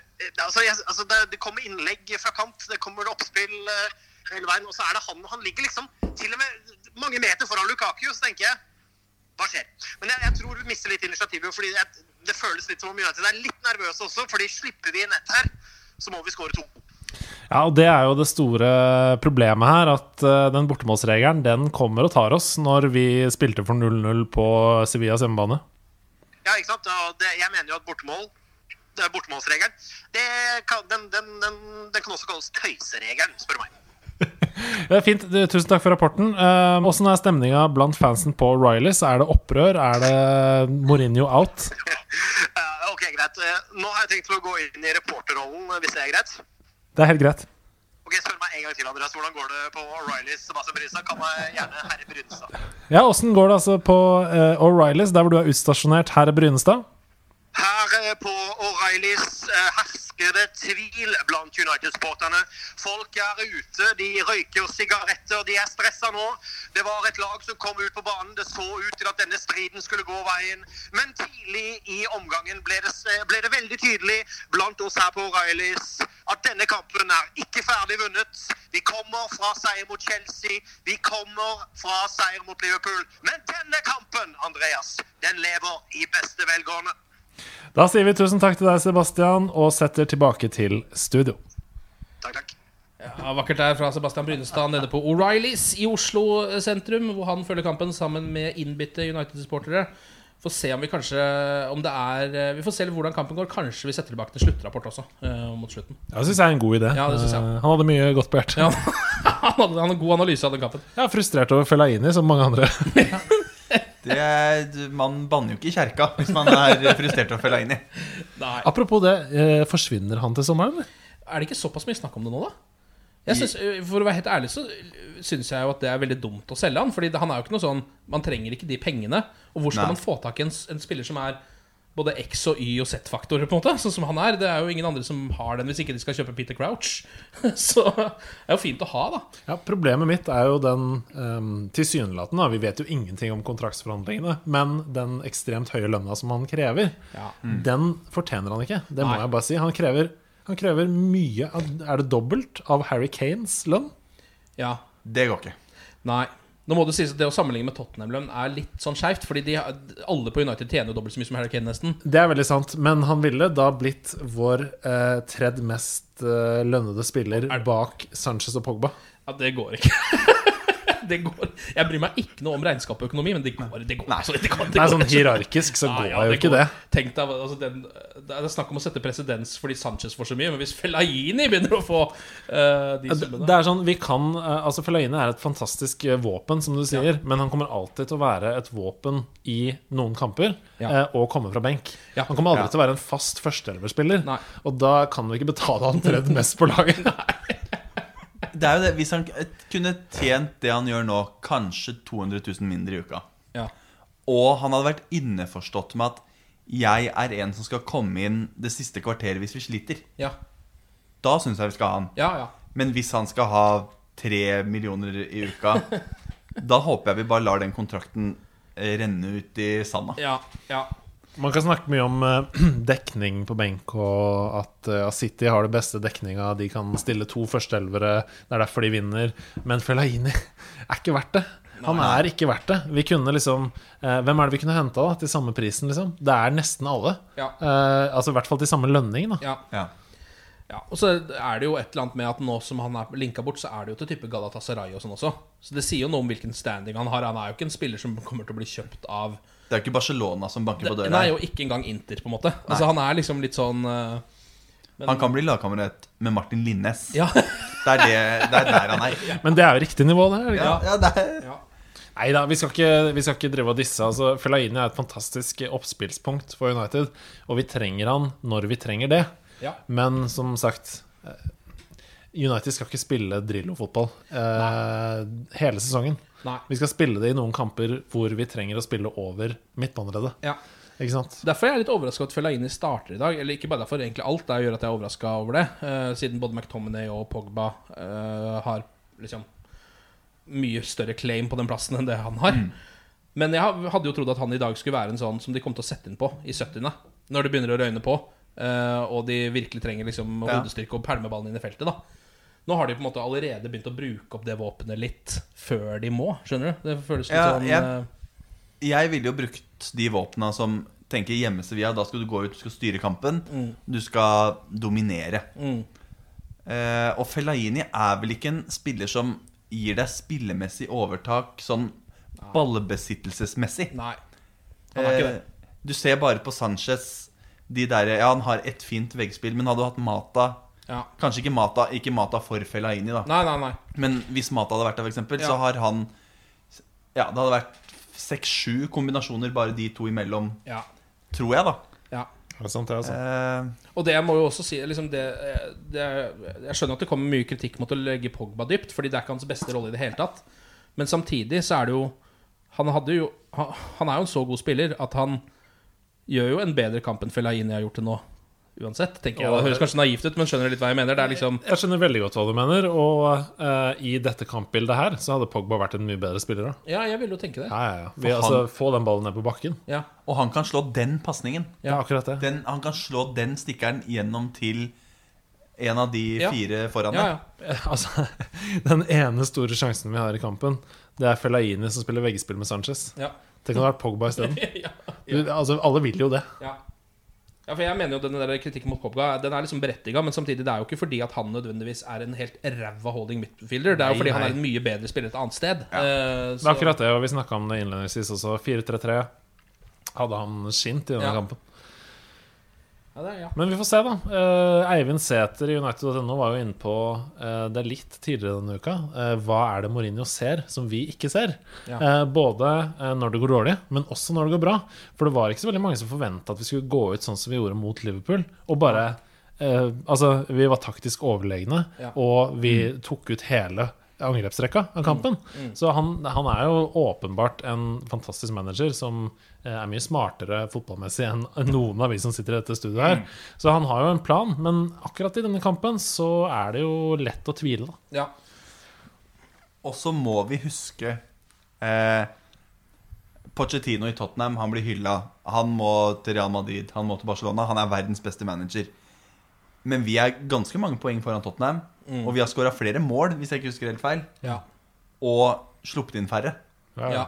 Altså, jeg, altså det, det kommer innlegg fra kant, det kommer oppspill eh, hele veien, og så er det han Han ligger liksom til og med mange meter foran Lukaku, så tenker jeg hva skjer? Men jeg, jeg tror vi mister litt initiativet, fordi jeg, det føles litt som om United er litt nervøse også. fordi slipper vi inn ett her, så må vi skåre to. Ja, og Det er jo det store problemet her, at eh, den bortemålsregelen den kommer og tar oss når vi spilte for 0-0 på Sevillas hjemmebane. Ja, ikke sant? Og det, jeg mener jo at bortemål det er bortemålsregelen. Det kan, den, den, den, den kan også kalles tøyseregelen, spør du meg. Det er fint. Tusen takk for rapporten. Eh, Åssen er stemninga blant fansen på Rileys? Er det opprør? Er det Mourinho out? (laughs) Eh, ok, greit. Eh, nå har jeg tenkt å gå inn i reporterrollen, hvis det er greit. Det er helt greit. Ok, Spør meg en gang til, Andreas. Hvordan går det på O'Reillys? Sebastian Brynstad? kan meg gjerne herre Brynstad. Ja, Åssen går det altså på uh, O'Reillys, der hvor du er utstasjonert, herre Brynestad? Her eh, på O'Reillys eh, hersker det tvil blant United-sporterne. Folk er ute, de røyker sigaretter, de er stressa nå. Det var et lag som kom ut på banen. Det så ut til at denne striden skulle gå veien. Men tidlig i omgangen ble det, ble det veldig tydelig blant oss her på O'Reillys at denne kampen er ikke ferdig vunnet. Vi kommer fra seier mot Chelsea, vi kommer fra seier mot Liverpool. Men denne kampen, Andreas, den lever i beste velgående. Da sier vi tusen takk til deg, Sebastian, og setter tilbake til studio. Takk, takk. Ja, vakkert der fra Sebastian Brynestad nede på O'Reillys i Oslo sentrum, hvor han følger kampen sammen med innbitte United-supportere. Får se om vi kanskje om det er Vi får se hvordan kampen går. Kanskje vi setter tilbake til sluttrapport også, Uh, mot slutten. Det syns jeg er en god idé. Ja, det synes jeg. Eh, Han hadde mye godt på hjertet. Ja. (laughs) Han hadde, han hadde god analyse av den kampen. Jeg er frustrert over Fellaini, som mange andre. (laughs) Det er, man banner jo ikke i kjerka hvis man er frustrert over Fellaini. Nei. Apropos det, eh, forsvinner han til sommeren? Er det ikke såpass mye snakk om det nå, da? Jeg synes, øh, for å være helt ærlig så syns jeg jo at det er veldig dumt å selge han. Fordi han er jo ikke noe sånn Man trenger ikke de pengene. Og hvor skal Nei. man få tak i en, en spiller som er både X og Y og Z-faktorer, på en måte? Sånn som han er. Det er jo ingen andre som har den, hvis ikke de skal kjøpe Peter Crouch. (laughs) Så det er jo fint å ha, da. Ja, Problemet mitt er jo den um, tilsynelatende Vi vet jo ingenting om kontraktsforhandlingene, men den ekstremt høye lønna som han krever, Ja. den fortjener han ikke. Det må Nei. jeg bare si. Han krever, han krever mye av, Er det dobbelt av Harry Kanes lønn? Ja. Det går ikke. Nei. Nå må det sies at det å sammenligne med Tottenham-lønn er litt sånn skeivt. Fordi de, alle på United tjener jo dobbelt så mye som Harry Kane, nesten. Det er veldig sant, men han ville da blitt vår eh, tredje mest eh, lønnede spiller bak Sanchez og Pogba. Ja, det går ikke. (laughs) det går. Jeg bryr meg ikke noe om regnskap og økonomi, men det går. Det går, altså, det går, det Nei, går sånn og slett. hierarkisk så Ja, går ja, jo ikke går. det. Tenk deg, altså, den, Det er snakk om å sette presedens fordi Sanchez får så mye, men hvis Fellaini begynner å få uh, de Det summene det er sånn, vi kan eh, Altså Fellaini er et fantastisk eh, våpen, som du sier, men han kommer alltid til å være et våpen i noen kamper Ja. og komme fra benk. Ja. Han kommer aldri Ja. til å være en fast førsteelverspiller, og da kan vi ikke betale han tredje mest på laget. (laughs) Det er jo det, Hvis han kunne tjent det han gjør nå, kanskje 200 000 mindre i uka, Ja. og han hadde vært innforstått med at jeg er en som skal komme inn det siste kvarteret hvis vi sliter, Ja. da syns jeg vi skal ha han. ja, ja. Men hvis han skal ha tre millioner i uka, (laughs) da håper jeg vi bare lar den kontrakten eh, renne ut i sanda. ja, ja. Man kan snakke mye om eh, (clears throat) dekning på benk, og at eh, City har det beste dekninga. De kan stille to førsteelvere, det er derfor de vinner. Men Fellaini er ikke verdt det. Han er ikke verdt det. Vi kunne liksom eh, Hvem er det vi kunne henta til samme prisen, liksom? Det er nesten alle. Ja. Eh, altså i hvert fall til samme lønning, da. ja. Ja. Ja, og så er det jo et eller annet med at nå som han er linka bort, så er det jo til type Galatasaray og sånn også. Så det sier jo noe om hvilken standing han har. Han er jo ikke en spiller som kommer til å bli kjøpt av Det er jo ikke Barcelona som banker på døra. Nei, og ikke engang Inter, på en måte. Altså Han er liksom litt sånn eh, men- Han kan bli lagkamerat med Martin Linnes. Ja. Det, er det, det er der han er. (laughs) Men det er jo riktig nivå, det. Ja, ja, det er ja. Nei da, vi skal ikke, vi skal ikke drive og disse. Altså, Fellaini er et fantastisk oppspillspunkt for United, og vi trenger han når vi trenger det. Ja. Men som sagt eh, United skal ikke spille Drillo-fotball eh, hele sesongen. Nei. Vi skal spille det i noen kamper hvor vi trenger å spille over midtbaneleddet. ja. Ikke sant? Derfor er jeg litt overraska at Fellaini starter i dag. Eller ikke bare derfor, egentlig alt der gjør at jeg er overraska over det. Uh, siden både McTominay og Pogba uh, har liksom mye større claim på den plassen enn det han har. Men jeg hadde jo trodd at han i dag skulle være en sånn som de kom til å sette inn på i 70. Når det begynner å røyne på, uh, og de virkelig trenger liksom hodestyrke og pælme ballen inn i feltet. da Nå har de på en måte allerede begynt å bruke opp det våpenet litt før de må. Skjønner du? Det føles litt Ja, sånn jeg- eh, Jeg ville jo brukt de våpna som tenker hjemmesevia. Da skal du gå ut, du skal styre kampen. Du skal dominere. Mm. Eh, og Fellaini er vel ikke en spiller som gir deg spillemessig overtak sånn ballbesittelsesmessig. Nei. Han er ikke det. Eh, Du ser bare på Sanchez de der, Ja, han har ett fint veggspill, men hadde du hatt Mata Ja. Kanskje ikke Mata, ikke Mata for Fellaini, da. Nei, nei, nei. Men hvis Mata hadde vært der, eksempel, Ja. så har han Ja, det hadde vært seks-sju kombinasjoner bare de to imellom, Ja. tror jeg, da. ja. Er det sant, det, altså? Eh, Og det må jo også si liksom det, det, Jeg skjønner at det kommer mye kritikk mot å legge Pogba dypt, Fordi det er ikke hans beste rolle i det hele tatt. Men samtidig så er det jo Han, hadde jo, han, han er jo en så god spiller at han gjør jo en bedre kamp enn Fellaini har gjort det nå. Uansett, tenker jeg. Det høres kanskje naivt ut, men skjønner du litt hva jeg mener? Det er liksom Jeg skjønner veldig godt hva du mener, og uh, i dette kampbildet her så hadde Pogba vært en mye bedre spiller. da Ja, jeg ville jo tenke det. Ja, ja, ja. Vi, altså, han- Få den ballen ned på bakken. Ja. og han kan slå den pasningen. Ja, akkurat det. Den, han kan slå den stikkeren gjennom til en av de Ja. fire foran deg. ja. (laughs) Altså, Den ene store sjansen vi har i kampen, det er Fellaini som spiller veggespill med Sanchez. Ja. Det kan ha vært Pogba isteden. (laughs) ja. Du, Altså, alle vil jo det. Ja. Ja, for jeg mener jo denne der kritikken mot Pogba Den er liksom berettiga, men samtidig det er jo ikke fordi at han nødvendigvis er en helt ræva holding midfielder. Det er jo Nei, fordi han er en mye bedre spiller et annet sted. Eh, Det så- er akkurat det, og vi snakka om det innledningsvis også. 4-3-3 hadde han skint i denne Ja. kampen. Ja, det er, ja. Men vi får se, da. Eh, Eivind Sæther i United.no var jo inne på eh, det litt tidligere denne uka. Eh, hva er det Mourinho ser som vi ikke ser? Ja. Eh, både eh, når det går dårlig, men også når det går bra. For det var ikke så veldig mange som forventa at vi skulle gå ut sånn som vi gjorde mot Liverpool. Og bare eh, Altså, vi var taktisk overlegne, og vi tok ut hele angrepsrekka av kampen. Så han, han er jo åpenbart en fantastisk manager som eh, er mye smartere fotballmessig enn noen av vi som sitter i dette studioet her. Så han har jo en plan, men akkurat i denne kampen så er det jo lett å tvile, da. ja. Og så må vi huske eh, Pochettino i Tottenham, han blir hylla. Han må til Real Madrid, han må til Barcelona. Han er verdens beste manager. Men vi er ganske mange poeng foran Tottenham. Og vi har skåra flere mål, hvis jeg ikke husker helt feil. Ja. Og sluppet inn færre. ja.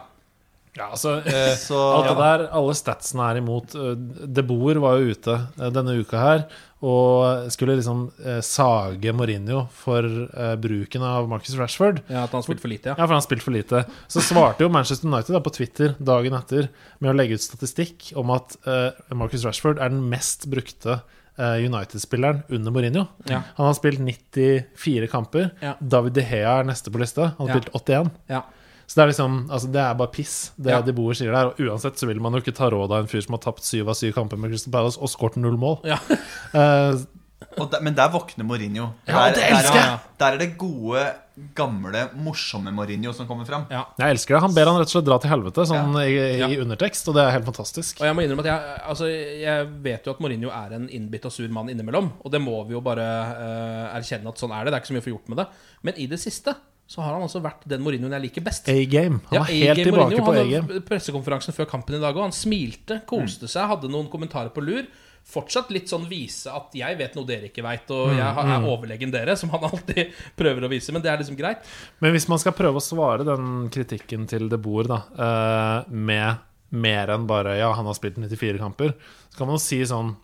Ja, altså (laughs) eh, Så Alt det der, alle statsene er imot. Eh, De Boer var jo ute eh, denne uka her og skulle liksom eh, sage Mourinho for eh, bruken av Marcus Rashford. ja, at han spilte for lite, ja. Ja, for han spilte for lite. Så svarte jo Manchester United da på Twitter dagen etter med å legge ut statistikk om at Marcus Rashford er den mest brukte United-spilleren under Mourinho. Ja. Han har spilt 94 kamper. Ja. David De Hea er neste på lista. Han har Ja. spilt 81. ja. Så det er liksom, altså det er bare piss, det Ja. De Boer sier der. Og uansett så vil man jo ikke ta råd av en fyr som har tapt syv av syv kamper med Crystal Palace og skåret null mål. Ja. (laughs) Og der, men der våkner Mourinho. Ja, der, det elsker jeg! Der, der er det gode, gamle, morsomme Mourinho som kommer fram. Ja. jeg elsker det. Han ber han rett og slett dra til helvete, sånn i, i Ja. undertekst, og det er helt fantastisk. Og jeg må innrømme at jeg, altså, jeg vet jo at Mourinho er en innbitt og sur mann innimellom. Og det må vi jo bare uh, erkjenne at sånn er det. Det er ikke så mye å få gjort med det. Men i det siste så har han altså vært den Mourinhoen jeg liker best. A-game. Han Ja, er helt tilbake Mourinho. på A-game. pressekonferansen før kampen i dag, og han smilte, koste seg, hadde noen kommentarer på lur. Fortsatt litt sånn vise at 'jeg vet noe dere ikke veit', og 'jeg har- er overlegen dere', som han alltid (laughs) prøver å vise. Men det er liksom greit. Men hvis man skal prøve å svare den kritikken til De Boer da, eh, med mer enn bare 'ja, han har spilt 94 kamper', så kan man jo si sånn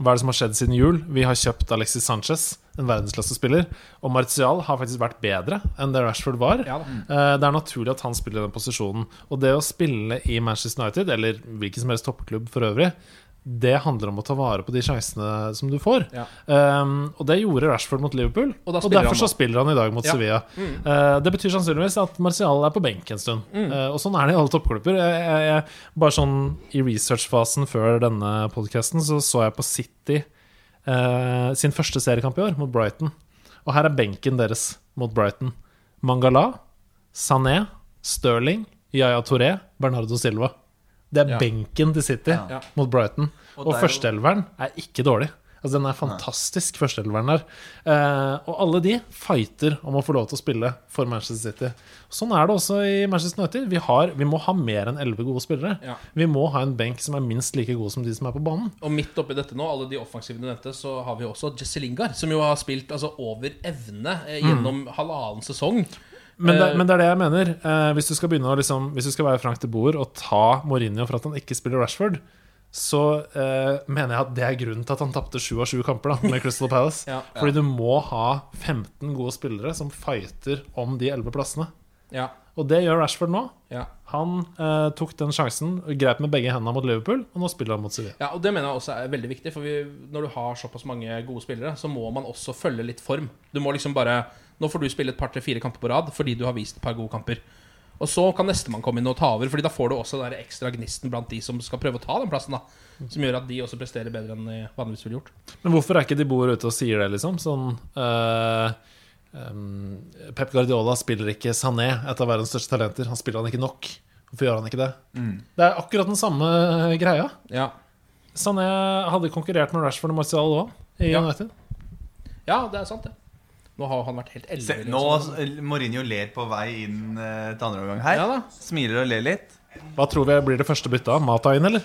Hva er det som har skjedd siden jul? Vi har kjøpt Alexis Sanchez, en verdensklassespiller. Og Martial har faktisk vært bedre enn det Rashford var. Ja. Eh, Det er naturlig at han spiller i den posisjonen. Og det å spille i Manchester United, eller hvilken som helst toppklubb for øvrig, det handler om å ta vare på de sjansene som du får. Ja. Um, og det gjorde Rashford mot Liverpool. Og Og, derfor så spiller han i dag mot Ja. Mm. Sevilla. Eh, det betyr sannsynligvis at Martial er på benk en stund. Eh, og sånn er det i alle toppklubber. Jeg, jeg, jeg, bare sånn I researchfasen før denne podkasten så så jeg på City uh, sin første seriekamp i år, mot Brighton. Og her er benken deres mot Brighton. Mangala, Sané, Sterling, Yaya Touré, Bernardo Silva. Det er Ja. benken til City Ja. mot Brighton. Og Og, er førsteelveren er ikke dårlig. Altså Den er fantastisk, førsteelveren der. Eh, og alle de fighter om å få lov til å spille for Manchester City. Sånn er det også i Manchester United. Vi, har, vi må ha mer enn elleve gode spillere. Ja. Vi må ha en benk som er minst like god som de som er på banen. Og midt oppi dette nå, alle de offensive du nevnte, så har vi også Jesse Lingard, som jo har spilt altså, over evne eh, gjennom halvannen sesong. Men det, Eh, men det er det jeg mener. Eh, hvis du skal liksom, Hvis du skal være Frank de Boer og ta Mourinho for at han ikke spiller Rashford, så eh, mener jeg at det er grunnen til at han tapte sju av sju kamper da, med Crystal Palace. (laughs) Ja. Fordi du må ha 15 gode spillere som fighter om de 11 plassene. Ja, Og det gjør Rashford nå. ja. Han eh, tok den sjansen, grep med begge hendene mot Liverpool, og nå spiller han mot Sevilla. Ja, og Det mener jeg også er veldig viktig. For vi, når du har såpass mange gode spillere, så må man også følge litt form. Du må liksom bare Nå får du spille et par, tre, fire kamper på rad fordi du har vist et par gode kamper. Og så kan nestemann komme inn og ta over, Fordi da får du også den ekstra gnisten blant de som skal prøve å ta den plassen. da Som gjør at de også presterer bedre enn de vanligvis ville gjort. Men hvorfor er ikke de Boer ute og sier det, liksom? Sånn eh, em, Pep Guardiola spiller ikke Sané, et av verdens største talenter. Han spiller han ikke nok. Hvorfor gjør han ikke det? Det er akkurat den samme greia. Ja, Sané hadde konkurrert med Rashford og Martial òg, i Ja. United. ja det er sant, det. Nå har han vært helt Se, ellevill. nå liksom. Mourinho ler på vei inn eh, til andre omgang her. Ja da. Smiler og ler litt. Hva tror vi blir det første byttet? av? Mata inn, eller?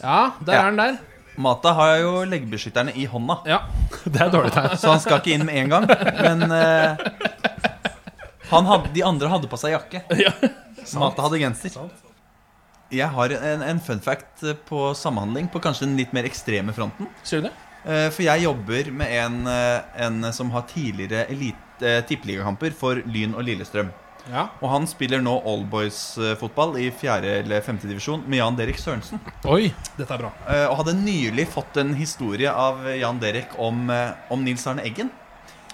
Ja, der Ja. er han der. Mata har jo leggbeskytterne i hånda, Ja. (laughs) Det er dårlig tegn. så han skal ikke inn med en gang. Men uh, han hadde, de andre hadde på seg jakke. (laughs) Mata hadde genser. Jeg har en, en fun fact på samhandling på kanskje den litt mer ekstreme fronten. Sier du det? Eh, For jeg jobber med en, eh, en som har tidligere elite, eh, tippeligakamper for Lyn og Lillestrøm. Ja. Og han spiller nå Allboys-fotball i fjerde eller femte divisjon med Jan Derek Sørensen. Oi! Dette er bra. Eh, Og hadde nylig fått en historie av Jan Derek om, om Nils Arne Eggen.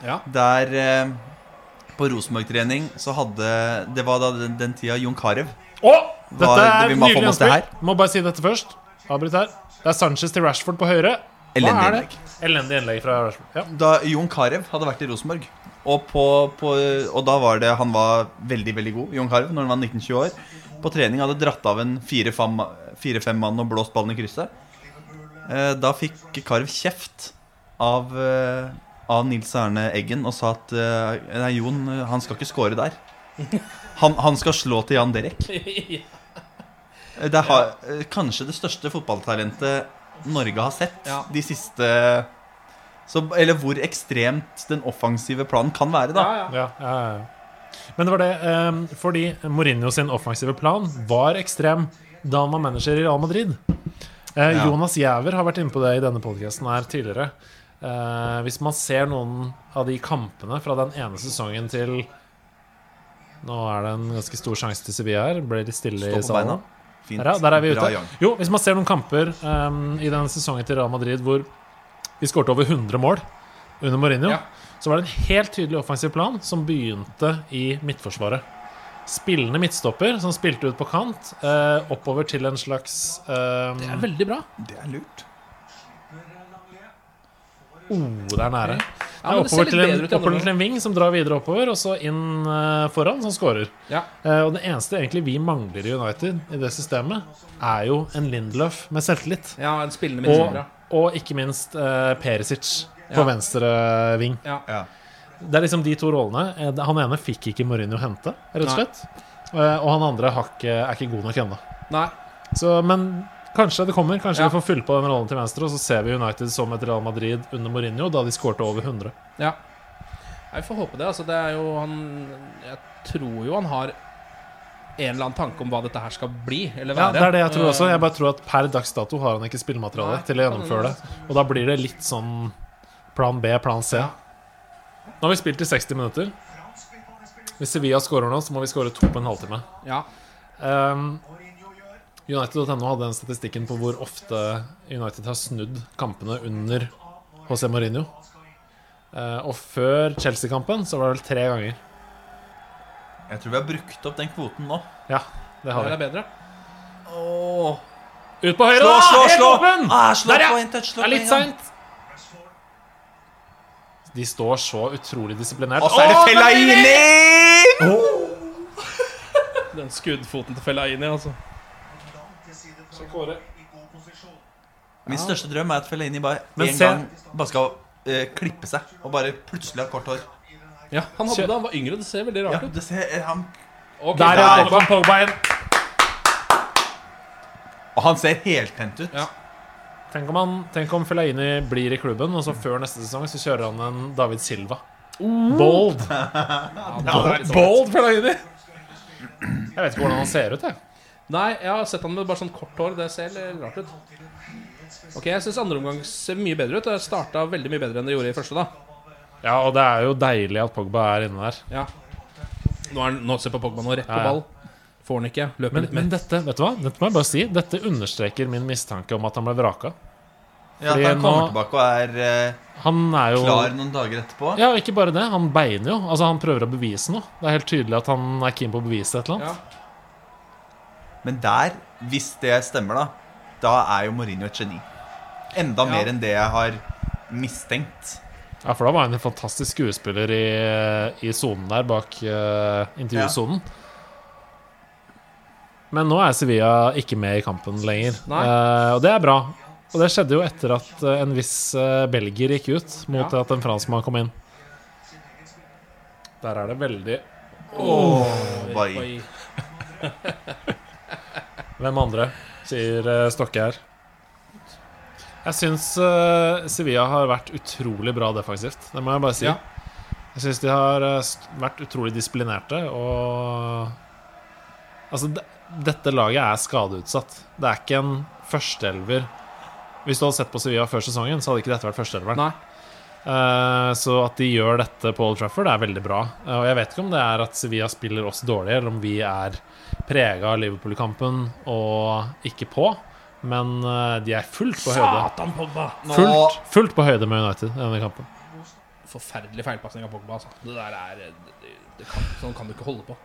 Ja. Der på Rosenborg-trening så hadde Det var da den, den tida Jon Carew Å! Dette er nydelig det innspill. Må bare si dette først. Avbryt her. Det er Sanchez til Rashford på høyre. Elendig innlegg. Elendig innlegg fra Ja. Da Jon Carew hadde vært i Rosenborg. Og, på, på, og da var det Han var veldig, veldig god, Jon Carew, når han var 19-20 år. På trening hadde dratt av en fire-fem mann og blåst ballen i krysset. Eh, Da fikk Carew kjeft av, eh, av Nils Erne Eggen og sa at eh, Nei, Jon, han skal ikke score der. Han, han skal slå til Jan Derek. (laughs) Det er kanskje det største fotballtalentet Norge har sett Ja. de siste så, Eller hvor ekstremt den offensive planen kan være, da. Ja, ja. Ja, ja, ja. Men det var det eh, fordi Mourinho sin offensive plan var ekstrem da han var manager i Real Madrid. Eh, Ja. Jonas Giæver har vært inne på det i denne podkasten her tidligere. Eh, hvis man ser noen av de kampene fra den ene sesongen til Nå er det en ganske stor sjanse til Sevilla her. Ble de stille i salen. Fint. Der, ja, der er vi ute. Jo, hvis man ser noen kamper um, i den sesongen til Real Madrid hvor vi skårte over 100 mål under Mourinho, Ja. så var det en helt tydelig offensiv plan som begynte i midtforsvaret. Spillende midtstopper som spilte ut på kant, uh, oppover til en slags um, Det er veldig bra. Det er lurt. Oh, det er nære. Ja, men det ser litt til, en, bedre ut i oppover til en ving som drar videre oppover, og så inn uh, foran, som scorer. Ja. Uh, og det eneste egentlig vi mangler i United i det systemet, er jo en Lindlöf med selvtillit. ja, en spillende Og, midtstopper. og ikke minst uh, Perisic på Ja. venstre ving. Ja. Ja. Det er liksom de to rollene. Han ene fikk ikke Mourinho hente, rett og slett. Og han andre har ikke, er ikke god nok ennå. Så, men kanskje det kommer. Kanskje Ja. vi får fylle på den rollen til venstre, og så ser vi United som et Real Madrid under Mourinho, da de skårte over 100. Ja. Jeg får håpe det. Altså, det er jo han Jeg tror jo han har en eller annen tanke om hva dette her skal bli, eller Ja, det er det jeg tror også. Eh, Jeg bare tror at per dags dato har han ikke spillemateriale til å gjennomføre det. Og da blir det litt sånn plan B, plan C. Nå har vi spilt i 60 minutter. Hvis Sevilla scorer nå, så må vi score to på en halvtime. Ja. Um, United.no hadde den statistikken på hvor ofte United har snudd kampene under José Mourinho. Eh, og før Chelsea-kampen så var det vel tre ganger. Jeg tror vi har brukt opp den kvoten nå. Ja, det har Det er vi. bedre. Åh. Ut på høyre, Slå, da! slå, Helt slå! åpen! Ah, slå Der, ja! på en touch, slå Det er litt seint. De står så utrolig disiplinert. Og så er det Fellaini! Oh! (laughs) Den skuddfoten til Fellaini, altså. Min største drøm er at Fellaini bare Men en se- gang bare skal eh, klippe seg og bare plutselig ha kort hår. Ja, han hadde det da han var yngre. Det ser veldig Ja, rart ut. det ser, eh, han, Ok, Der, er Der. Pogba, Pogba inn. og han ser heltent ut. Ja. Tenk om, han, tenk om Fellaini blir i klubben, og så før neste sesong så kjører han en David Silva. Bold. (laughs) Bold Fellaini! Jeg vet ikke hvordan han ser ut, jeg. Nei, jeg har sett han med bare sånn kort hår. Det ser litt rart ut. Ok, Jeg syns andre omgang ser mye bedre ut. Det starta veldig mye bedre enn det gjorde i første. da Ja, og det er jo deilig at Pogba er inne der. Ja Nå, er, han- nå ser på Pogba nå rett på Ja, ja. ball. Får han ikke. Løper Men, litt men mer. dette vet du hva? Dette må jeg bare si Dette understreker min mistanke om at han ble vraka. Ja, Fordi at han kommer nå- tilbake og er eh, Han er jo klar noen dager etterpå. Ja, ikke bare det. Han beiner jo. Altså Han prøver å bevise noe. Det er helt tydelig at han er keen på å bevise et eller annet. Ja. Men der, hvis det stemmer, da Da er jo Mourinho et geni. Enda Ja. mer enn det jeg har mistenkt. Ja, for da var han en fantastisk skuespiller i, i sonen der, bak uh, intervjusonen. Men nå er Sevilla ikke med i kampen lenger. Eh, og det er bra. Og det skjedde jo etter at eh, en viss belgier gikk ut, mot Ja. at en franskmann kom inn. Der er det veldig Åh, oh, Oi. (laughs) Hvem andre, sier eh, Stokke her. Jeg syns uh, Sevilla har vært utrolig bra defensivt. Det må jeg bare si. Ja. Jeg syns de har eh, vært utrolig disiplinerte og Altså, de, dette laget er skadeutsatt. Det er ikke en førsteelver Hvis du hadde sett på Sevilla før sesongen, så hadde ikke dette vært førsteelveren. Eh, så at de gjør dette på Old Trafford, er veldig bra. Eh, og jeg vet ikke om det er at Sevilla spiller oss dårlig, eller om vi er prega av Liverpool-kampen og ikke på. Men eh, de er fullt på høyde. Satan, Pogba! Fullt, fullt på høyde med United i denne kampen. Forferdelig feilpasning av Pogba. Altså. Det der er det, det kan, Sånn kan du ikke holde på.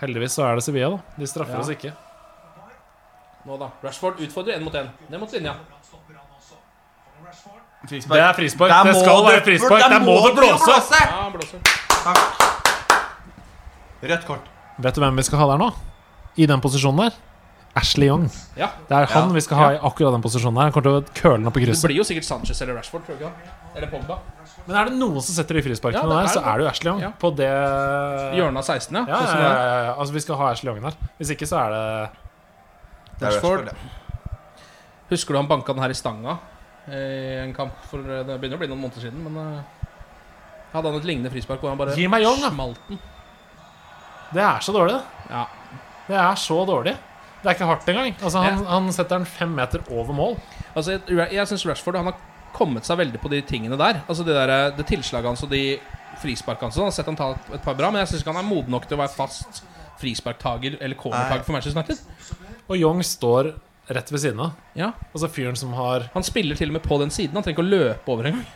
Heldigvis så er det Sevilla, da. De straffer Ja. oss ikke. Nå da, Rashford utfordrer én mot én. Ned mot linja. Frispark. Det er frispark. Der Det skal være frispark. der må det blåse. Ja, blåse. Rødt kort. Vet du hvem vi skal ha der nå? I den posisjonen der? Ashley Young. Ja. Det er han Ja. vi skal ha i akkurat den posisjonen der. Han kommer til å køle den opp i Det blir jo sikkert Sanchez eller Rashford, tror du ikke? Eller Pogba. Men er det noen som setter de frisparkene Ja, der, er så er det jo Ashley Young. Ja. På det Hjørnet av 16, ja. Ja, ja, ja, ja, ja. Altså, vi skal ha Ashley Young der. Hvis ikke, så er det Det er Rashford. Rashford. Husker du han banka den her i stanga i en kamp for Det begynner å bli noen måneder siden, men eh, hadde han et lignende frispark hvor han bare Gi meg Young, da. smalt den. Det er så dårlig, det. Ja. Det er så dårlig. Det er ikke hardt engang. Altså, han, han setter den fem meter over mål. Altså, jeg, jeg syns Rashford han har kommet seg veldig på de tingene der. Altså Det, der, det tilslaget hans og de frisparkene hans. Han har sett han ta et par bra, men jeg syns ikke han er moden nok til å være fast frisparktager eller cornertager for Manchester United. Og Young står rett ved siden av. Ja, Altså fyren som har Han spiller til og med på den siden. Han trenger ikke å løpe over engang.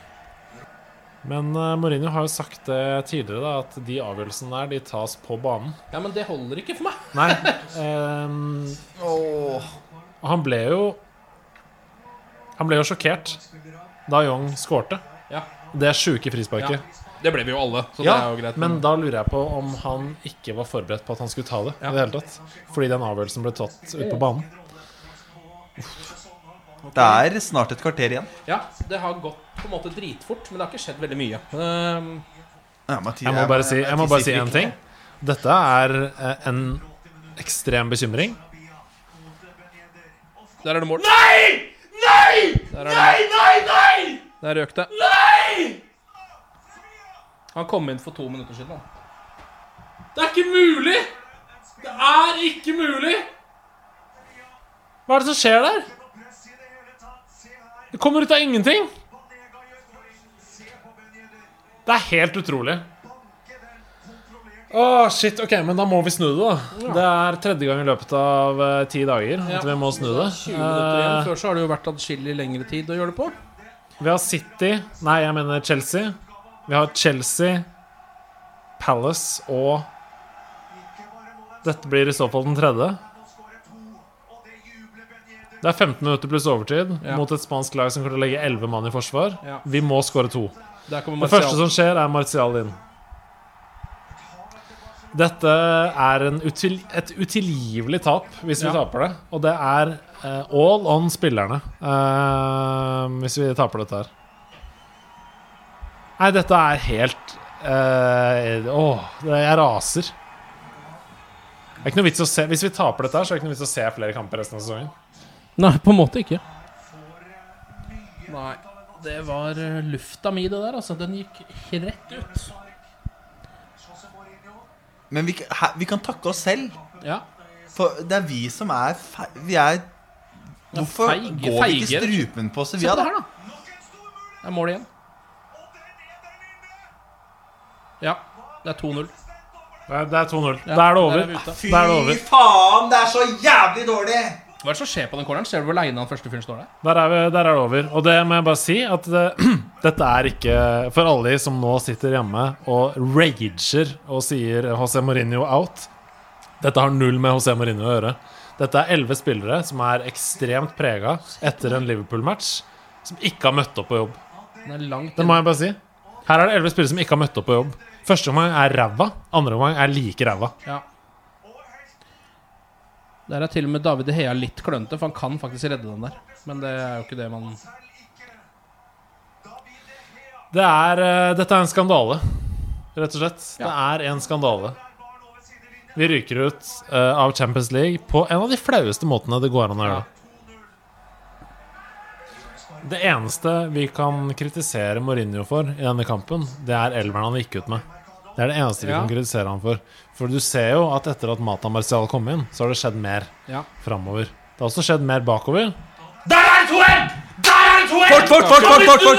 Men uh, Mourinho har jo sagt det tidligere, da, at de avgjørelsene der, de tas på banen. Ja, men det holder ikke for meg. (laughs) Nei. Um, han ble jo Han ble jo sjokkert da Young skårte. Ja. Det sjuke frisparket. Ja. Det ble vi jo alle, så Ja, det er jo greit. men da lurer jeg på om han ikke var forberedt på at han skulle ta det. Ja. I det hele tatt Fordi den avgjørelsen ble tatt ute på banen. Det er snart et kvarter igjen. Ja, det har gått på en måte dritfort, men det har ikke skjedd veldig mye. Ehm, Ja, Mathias- Jeg må bare si, jeg må bare si en ting. Dette er eh, en ekstrem bekymring. der er det mål. Nei! Nei! Nei, nei, nei! Der røk det. Nei! Han kom inn for to minutter siden. Han. Det er ikke mulig! Det er ikke mulig! Hva er det som skjer der? Det kommer ut av ingenting. Det er helt utrolig. Åh, shit, ok, men da må vi snu det, da. Det er tredje gang i løpet av uh, ti dager Ja. at vi må snu det. 20 minutter igjen. Eh, Før så har det jo vært adskillig lengre tid å gjøre det på. vi har City Nei, jeg mener Chelsea. Vi har Chelsea, Palace og Dette blir i så fall den tredje. Det er 15 minutter pluss overtid Ja. mot et spansk lag som kommer til å legge 11 mann i forsvar. Ja. Vi må skåre to. Det første som skjer, er Martial inn. Dette er en util, et utilgivelig tap hvis vi Ja. taper det. Og det er uh, all on spillerne uh, hvis vi taper dette her. Nei, dette er helt eh, Åh, det, jeg raser. Det er ikke noe vits å se Hvis vi taper dette, her så er det ikke noe vits å se flere kamper resten av sesongen. Nei, på en måte ikke. Nei, det var eh, lufta mi, det der. Altså, den gikk rett ut. Men vi, her, vi kan takke oss selv. Ja. For det er vi som er fe Vi er Hvorfor feige- går vi ikke strupen på Se Sevilla, på det da? her, da. Det er mål igjen. Ja, det er 2-0. Det er, er 2-0. Ja, da er det over. er. Fy er det over. faen, det er så jævlig dårlig! Hva er det som skjer på den corneren? Ser du hvor aleine han første fyren står der? Der er, vi, der er det over. Og det må jeg bare si at det, (clears throat) dette er ikke For alle de som nå sitter hjemme og rager og sier José Mourinho out. Dette har null med José Mourinho å gjøre. Dette er elleve spillere som er ekstremt prega etter en Liverpool-match, som ikke har møtt opp på jobb. Det må jeg bare si. Her er det elleve spillere som ikke har møtt opp på jobb. Første omgang er ræva, andre omgang er like ræva. Ja. Der er til og med David De Hea litt klønete, for han kan faktisk redde den der. Men det er jo ikke det man Det er, eh, dette er en skandale, rett og slett. Det er en skandale. Vi ryker ut uh, av Champions League på en av de flaueste måtene det går an å gjøre det. Det eneste vi kan kritisere Mourinho for i denne kampen, det er elveren han gikk ut med. Det er det eneste vi Ja. kan kritisere ham for. For du ser jo at etter at Mata Martial kom inn, så har det skjedd mer Ja. framover. Det har også skjedd mer bakover. Fort, fort, fort, fort, fort, fort!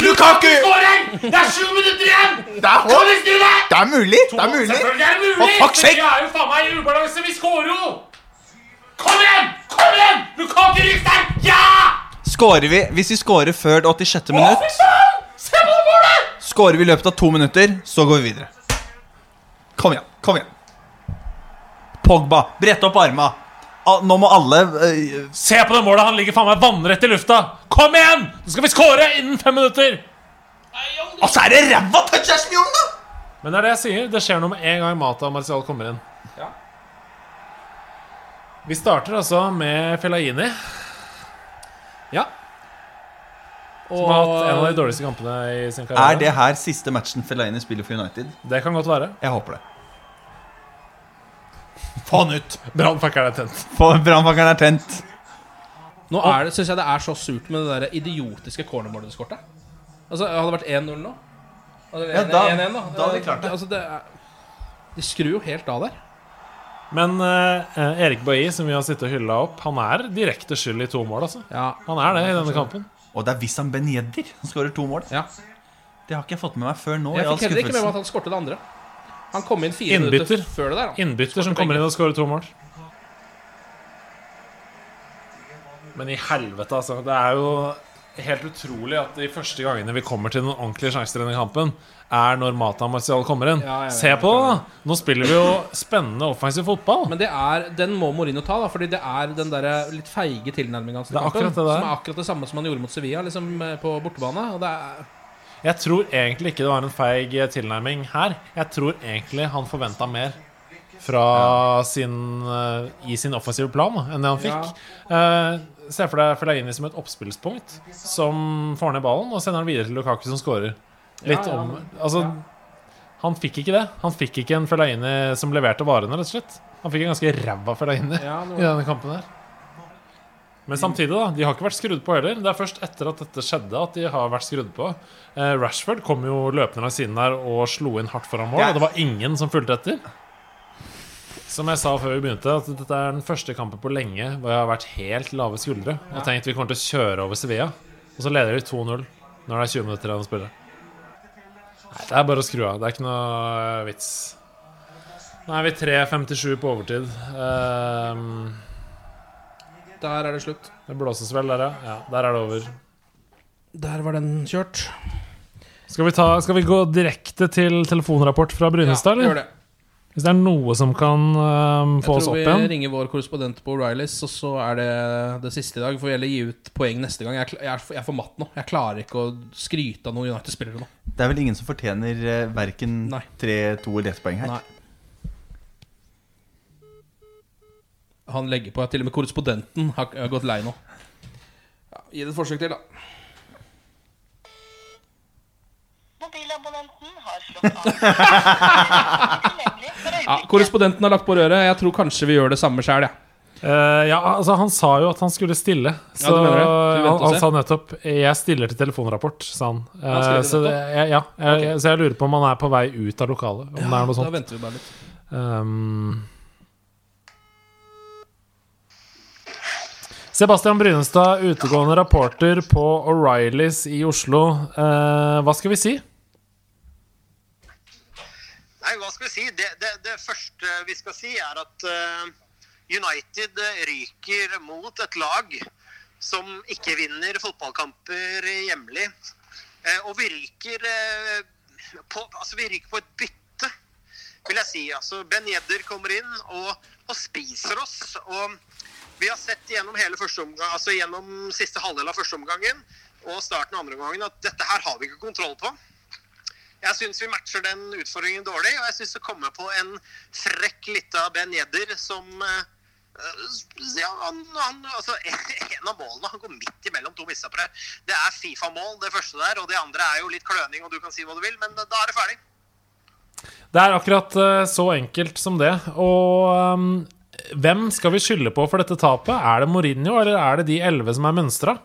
Lukaku! Skåring! Det er sju minutter igjen! Det er snu det? Det er mulig! Det er mulig! Det er det For mulig! fuck's sake! Vi er jo faen meg i ubalanse. Vi skårer jo! Kom igjen! Kom igjen! Lukaku Rikstein! Ja! Skårer vi, Hvis vi skårer før det 86. minutt? Å, fy faen! Se på det! Skårer vi i løpet av to minutter, så går vi videre. Kom igjen. Kom igjen. Pogba, brett opp arma. Nå må alle eh, Se på det målet! Han ligger faen meg vannrett i lufta! Kom igjen! Nå skal vi skåre innen fem minutter! Altså, er det ræva touch om, da! Men det er det jeg sier. Det skjer noe med en gang Mata og Martial kommer inn. Vi starter altså med Felaini. Ja. Som har hatt en av de dårligste kampene i sin karriere. Er det her siste matchen Fellaini spiller for United? Det kan godt være. Jeg håper det. Få han ut! Brannfakkelen er tent. Brannfakkelen er tent. Nå er det, synes jeg det er så surt med det der idiotiske cornermålskortet. Altså, hadde det vært 1-0 nå? Det Ja, da- 1-1 da? da hadde de klart det. Altså, det er, de skrur jo helt av der. Men eh, Erik Bailly, som vi har sittet og hylla opp, han er direkte skyld i to mål. altså Ja, Han er det i denne kampen. Og det er Wissam Ben Yedder som skårer to mål. ja. Det har ikke jeg fått med meg før nå. Jeg fikk heller ikke med meg at han skårte det andre. Han kom inn fire Innbytter. minutter før det der. Han. Innbytter som kommer inn og skårer to mål. Men i helvete, altså. Det er jo helt utrolig at de første gangene vi kommer til noen ordentlige sjanser i denne kampen, er når Mata Martial kommer inn. Ja, Se på det! da Nå spiller vi jo spennende offensiv fotball. Men det er, den må Mourinho ta, da fordi det er den der litt feige tilnærminga hans til kampen. det. Som er akkurat det samme som han gjorde mot Sevilla liksom eh, på bortebane. Jeg tror egentlig ikke det var en feig tilnærming her. Jeg tror egentlig han forventa mer fra sin, eh, i sin offensive plan enn det han fikk. Eh, se for deg Fellaini som et oppspillspunkt som får ned ballen og sender den videre til Lukaku, som scorer. Litt Ja, ja, om Altså, han fikk ikke det. Han fikk ikke en Fellaini som leverte varene, rett og slett. Han fikk en ganske ræva Fellaini Ja, i denne kampen her. Men samtidig, da. De har ikke vært skrudd på heller. Det er først etter at dette skjedde, at de har vært skrudd på. Eh, Rashford kom jo løpende langs siden der og slo inn hardt foran mål. Og det var ingen som fulgte etter. Som jeg sa før vi begynte, at dette er den første kampen på lenge hvor jeg har vært helt lave skuldre og tenkt vi kommer til å kjøre over Sevilla. Og så leder de 2-0 når det er 20 minutter igjen å spille. Nei, det er bare å skru av. Det er ikke noe vits. Nå er vi 3.57 på overtid. Um, Der er det slutt. det blåses vel der, ja. ja. Der er det over. Der var den kjørt. Skal vi, ta, skal vi gå direkte til telefonrapport fra Brynestad, gjør eller? det. Hvis det er noe som kan um, Jeg få oss tror vi ringer vår korrespondent på O'Reillys, og så er det det siste i dag. Får vi heller gi ut poeng neste gang. Jeg er, jeg er, for- jeg er for matt nå. Jeg klarer ikke å skryte av noen United-spillere nå. Det er vel ingen som fortjener uh, verken Nei. tre, to eller ett poeng her. Nei. Han legger på at til og med korrespondenten har, har gått lei nå. Ja, gi det et forsøk til, da. Mobilabonnenten har slått av. (laughs) Ja, korrespondenten har lagt på røret. Jeg tror kanskje vi gjør det samme sjøl, jeg. Eh, ja, altså Han sa jo at han skulle stille. Så vente han, han sa nettopp 'Jeg stiller til telefonrapport', sa han. Uh, Han så, det, nettopp? ja, ja, jeg, så jeg lurer på om han er på vei ut av lokalet. Om det er noe Da venter vi bare litt. Um, Sebastian Brynestad, utegående rapporter på O'Reillys i Oslo. Uh, hva skal vi si? Nei, hva skal vi si? Det, det, det første vi skal si, er at uh, United ryker mot et lag som ikke vinner fotballkamper hjemlig. Uh, og vi ryker, uh, på, altså vi ryker på et bytte, vil jeg si. Altså, ben Jedder kommer inn og, og spiser oss. Og vi har sett gjennom omgang, altså gjennom siste halvdel av første omgangen og starten av andre omgangen at dette her har vi ikke kontroll på. Jeg syns vi matcher den utfordringen dårlig, og jeg syns det kommer på en frekk lita Ben Jedder som eh, ja, han, han, altså, (laughs) En av målene han går midt imellom to misstoppere. Det er Fifa-mål, det første der, og det andre er jo litt kløning, og du kan si hva du vil, men da er det ferdig. Det er akkurat eh, så enkelt som det. Og um, hvem skal vi skylde på for dette tapet? Er det Mourinho, eller er det de elleve som er mønstra?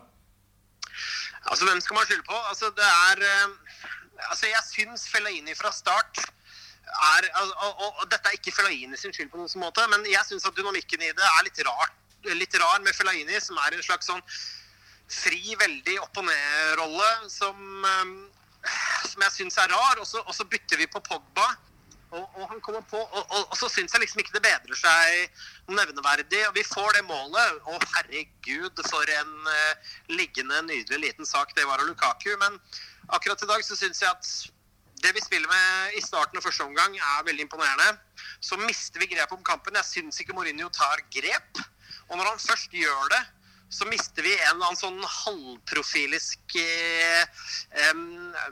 Altså, hvem skal man skylde på? Altså, det er eh, Altså, jeg syns Fellaini fra start er og, og, og dette er ikke Fellaini sin skyld på noen måte, men jeg syns at dynamikken i det er litt rart litt rar med Fellaini, som er en slags sånn fri, veldig opp og ned-rolle som, eh, som jeg syns er rar. Og så, og så bytter vi på Pogba. Og, og han kommer på, og, og så syns jeg liksom ikke det bedrer seg nevneverdig. Og vi får det målet. Å, herregud, for en uh, liggende, nydelig liten sak det var av Lukaku. Men akkurat i dag så syns jeg at det vi spiller med i starten og første omgang, er veldig imponerende. Så mister vi grep om kampen. Jeg syns ikke Mourinho tar grep. Og når han først gjør det, så mister vi en eller annen sånn halvprofilisk eh,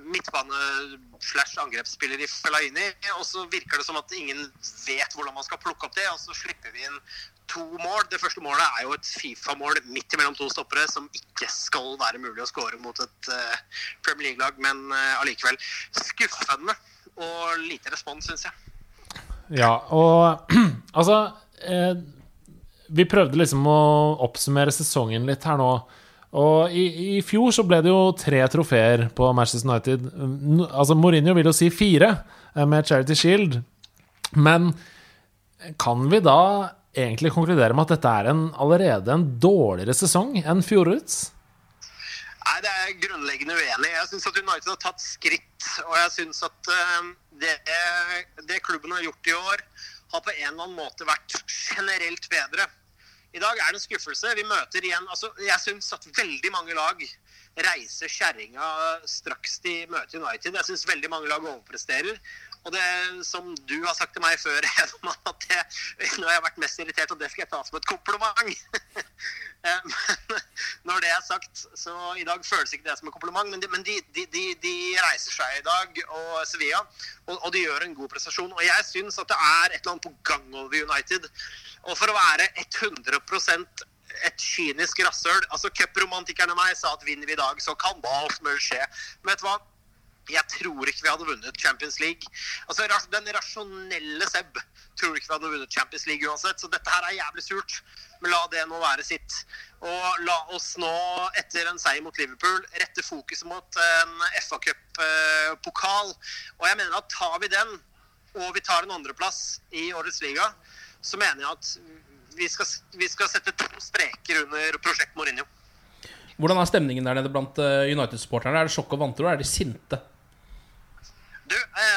midtbane-slash-angrepsspiller i Fellaini. Og så virker det som at ingen vet hvordan man skal plukke opp det, og så slipper vi inn to mål. Det første målet er jo et Fifa-mål midt imellom to stoppere, som ikke skal være mulig å skåre mot et uh, Premier League-lag, men uh, allikevel skuffende og lite respons, syns jeg. Ja, og (clears throat) altså eh, Vi prøvde liksom å oppsummere sesongen litt her nå. Og i, i, fjor så ble det jo tre trofeer på Manchester United. Altså Mourinho vil jo si fire eh, med Charity Shield. Men kan vi da egentlig konkludere med at dette er en, allerede en dårligere sesong enn fjorårets? Nei, det er jeg grunnleggende uenig. Jeg syns at United har tatt skritt. Og jeg syns at uh, det, det, klubben har gjort i år, har på en eller annen måte vært generelt bedre. I dag er det en skuffelse. Vi møter igjen altså, Jeg syns at veldig mange lag reiser kjerringa straks de møter United. Jeg syns veldig mange lag overpresterer. Og det som du har sagt til meg før, (laughs) at det, nå har jeg vært mest irritert, og det skal jeg ta som et kompliment. (laughs) Eh, men når det er sagt, så i dag føles ikke det som et kompliment. Men de, men de, de, de reiser seg i dag, og Sevilla, og, og, de gjør en god prestasjon. Og jeg syns at det er et eller annet på gang over United. Og for å være 100% et kynisk rasshøl altså Cupromantikerne meg sa at vinner vi i dag, så kan hva som helst skje. Men vet du hva? Jeg tror ikke vi hadde vunnet Champions League. Altså, Den rasjonelle Seb tror ikke vi hadde vunnet Champions League uansett. Så dette her er jævlig surt. Men la det nå være sitt. Og la oss nå, etter en seier mot Liverpool, rette fokuset mot en FA Cup-pokal. Og jeg mener at tar vi den, og vi tar en andreplass i årets liga, så mener jeg at vi skal, vi skal sette to streker under prosjekt Mourinho. Hvordan er stemningen der nede blant eh, United-supporterne? Er det sjokk og vantro, er de sinte?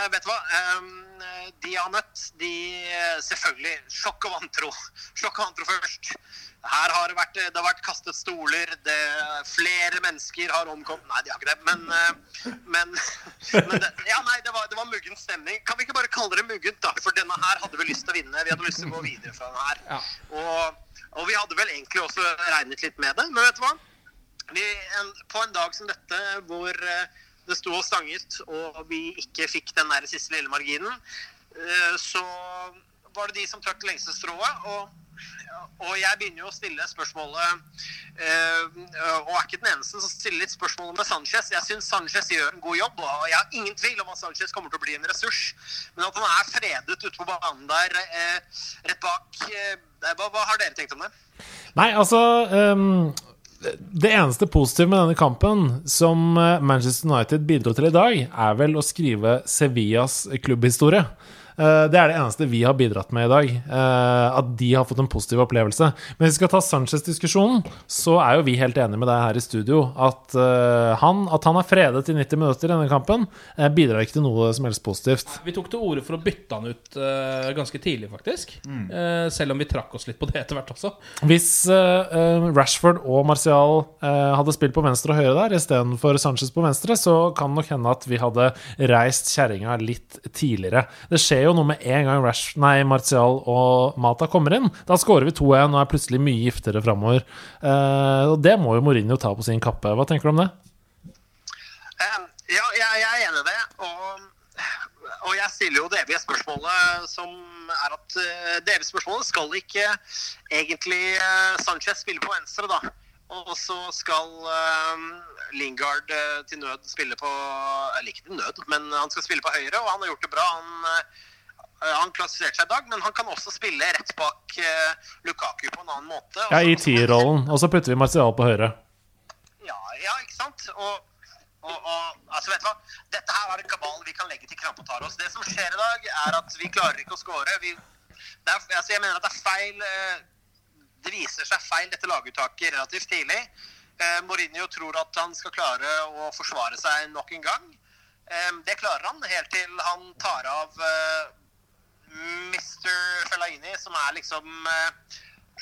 Eh, vet du hva? de jeg har møtt, de Selvfølgelig. Sjokk og vantro. (laughs) Sjokk og vantro først. Her har det vært, det har vært kastet stoler. Det, flere mennesker har omkommet Nei, de har ikke det. Men, eh, men, (laughs) men det, ja, nei, det, var, det var muggen stemning. Kan vi ikke bare kalle det muggent, da? For denne her hadde vi lyst til å vinne. Vi hadde lyst til å gå videre fra denne her. Ja. Og, og, vi hadde vel egentlig også regnet litt med det. Men vet du hva? Vi, en, på en dag som dette, hvor uh, det sto og stanget, og vi ikke fikk den der siste lille marginen, eh, så var det de som trakk lengste strået. Og, og, jeg begynner jo å stille spørsmålet eh, Og er ikke den eneste som stiller litt spørsmål med Sanchez. Jeg syns Sanchez gjør en god jobb, og jeg har ingen tvil om at Sanchez kommer til å bli en ressurs. Men at han er fredet ute på banen der, eh, rett bak hva, har dere tenkt om det? Nei, altså um det eneste positive med denne kampen som eh, Manchester United bidro til i dag, er vel å skrive Sevillas klubbhistorie. Eh, det er det eneste vi har bidratt med i dag. Eh, at de har fått en positiv opplevelse. Men hvis vi skal ta Sanchez-diskusjonen, så er jo vi helt enige med deg her i studio. At eh, han, at han er fredet i 90 minutter i denne kampen, bidrar ikke til noe som helst positivt. Vi tok til orde for å bytte han ut ganske tidlig, faktisk. Mm. Selv om vi trakk oss litt på det etter hvert også. Hvis Rashford og Martial hadde spilt på venstre og høyre der istedenfor Sanchez på venstre, så kan det nok hende at vi hadde reist kjerringa litt tidligere. Det skjer jo jo noe med en gang Rash, nei, Martial og Mata kommer inn. Da skårer vi 2-1 og er plutselig mye giftere framover. Uh, og det må jo Mourinho ta på sin kappe. Hva tenker du om det? Um, ja, jeg, jeg, er enig i det. Og, og, jeg stiller jo det evige spørsmålet som er at uh, det evige spørsmålet skal ikke egentlig uh, Sanchez spille på venstre, da. Og så skal uh, Lingard uh, til nød spille på Eller ikke til nød, men han skal spille på høyre, og han har gjort det bra. Han, uh, han klassifiserte seg i dag, men han kan også spille rett bak Lukaku på en annen måte. Ja, i tierrollen. Og så putter vi Martial på høyre. Ja, ja ikke sant? Og, og, og, altså, vet du hva? Dette her er en kabal vi kan legge til Krampotaros. Det som skjer i dag, er at vi klarer ikke å score. Vi, er, altså, jeg mener at det er feil det viser seg feil dette laguttaket relativt tidlig. Eh, Mourinho tror at han skal klare å forsvare seg nok en gang. Eh, det klarer han helt til han tar av eh, Mr. Fellaini, som er liksom eh,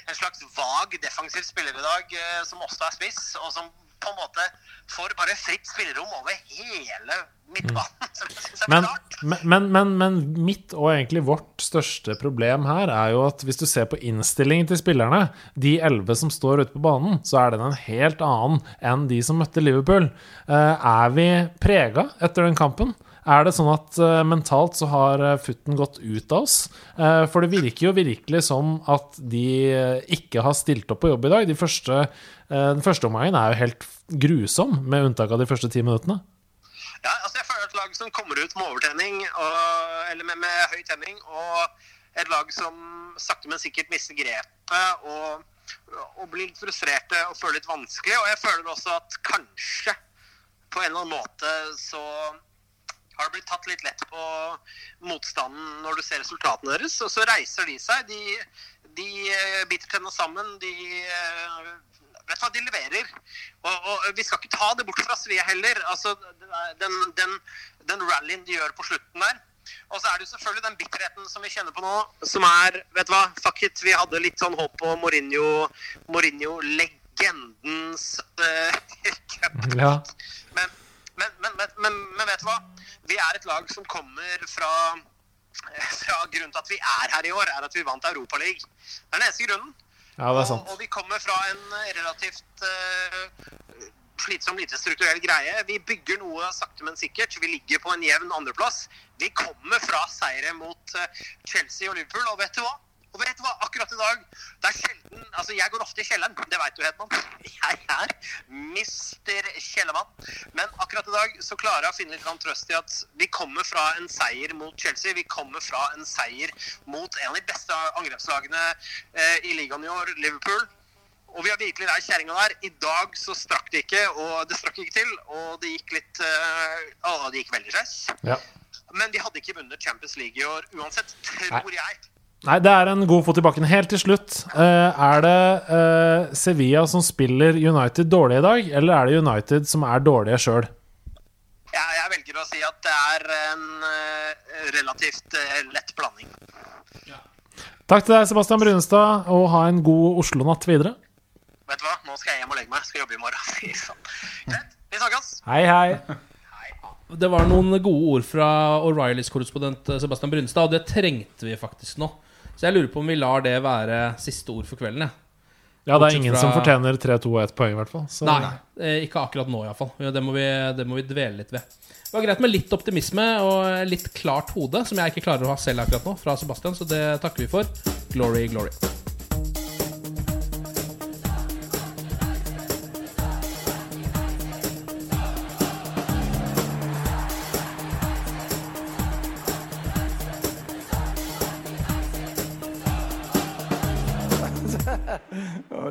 en slags vag defensiv spiller i dag, eh, som også er spiss, og som på en måte får bare fritt spillerom over hele midtbanen. (laughs) er Men, men, men, men mitt og egentlig vårt største problem her er jo at hvis du ser på innstillingen til spillerne, de elleve som står ute på banen, så er den en helt annen enn de som møtte Liverpool. Eh, er vi prega etter den kampen? Er det sånn at uh, mentalt så har eh, futten gått ut av oss? Uh, for det virker jo virkelig som at de ikke har stilt opp på jobb i dag. De første, uh, den første omgangen er jo helt grusom, med unntak av de første ti minuttene. Ja, altså jeg føler et lag som kommer ut med overtenning, og, eller med, med høy tenning, og et lag som sakte, men sikkert mister grepet og, og blir litt frustrerte og føler litt vanskelig. Og jeg føler også at kanskje på en eller annen måte så har blitt tatt litt lett på motstanden når du ser resultatene deres. Og så reiser de seg. De, de eh, biter tenna sammen. De eh, Vet hva, de leverer. Og, og vi skal ikke ta det bort fra Svea heller. Altså, den, den, den rallyen de gjør på slutten der. Og så er det jo selvfølgelig den bitterheten som vi kjenner på nå, som er Vet du hva, fuck it. Vi hadde litt sånn håp på Mourinho, Mourinho-legendens uh, (laughs) Ja. men, men, men, men, men, men vet du hva? Vi er et lag som kommer fra fra Grunnen til at vi er her i år, er at vi vant Europaligaen. Det er den eneste grunnen. Ja, det er sant. Og, og vi kommer fra en relativt uh, slitsom, lite strukturell greie. Vi bygger noe sakte, men sikkert. Vi ligger på en jevn andreplass. Vi kommer fra seire mot uh, Chelsea og Liverpool, og vet du hva? Og vet du hva? Akkurat i dag Det er sjelden Altså, jeg går ofte i kjelleren. Det veit du, Hedman. (laughs) Jeg er mister Kjellermann. Men akkurat i dag så klarer jeg å finne litt trøst i at vi kommer fra en seier mot Chelsea. Vi kommer fra en seier mot en av de beste angrepslagene eh, i ligaen i år, Liverpool. Og vi har virkelig lært kjerringa der. I dag så strakk det ikke, og det strakk ikke til. Og det gikk litt Å, det gikk veldig skeis. Ja. Men de hadde ikke vunnet Champions League i år uansett, tror jeg. Nei, det er en god fot i bakken. Helt til slutt, eh, er det eh, Sevilla som spiller United dårlig i dag, eller er det United som er dårlige sjøl? Jeg, jeg velger å si at det er en eh, relativt lett blanding. Takk til deg, Sebastian Brunestad, og ha en god Oslo-natt videre. Vet du hva? Nå skal jeg hjem og legge meg. Skal jobbe i morgen. (laughs) Greit. Vi snakkes. Hei, hei. Det var noen gode ord fra O'Reillys korrespondent Sebastian Brunstad, og det trengte vi faktisk nå. Så jeg lurer på om vi lar det være siste ord for kvelden. jeg. Ja, det er ingen fra- som fortjener 3-2 og 1 poeng, i hvert fall. Så- Nei, eh, ikke akkurat nå iallfall. Det, må vi- det må vi dvele litt ved. Det var greit med litt optimisme og litt klart hode, som jeg ikke klarer å ha selv akkurat nå, fra Sebastian, så det takker vi for. Glory, glory.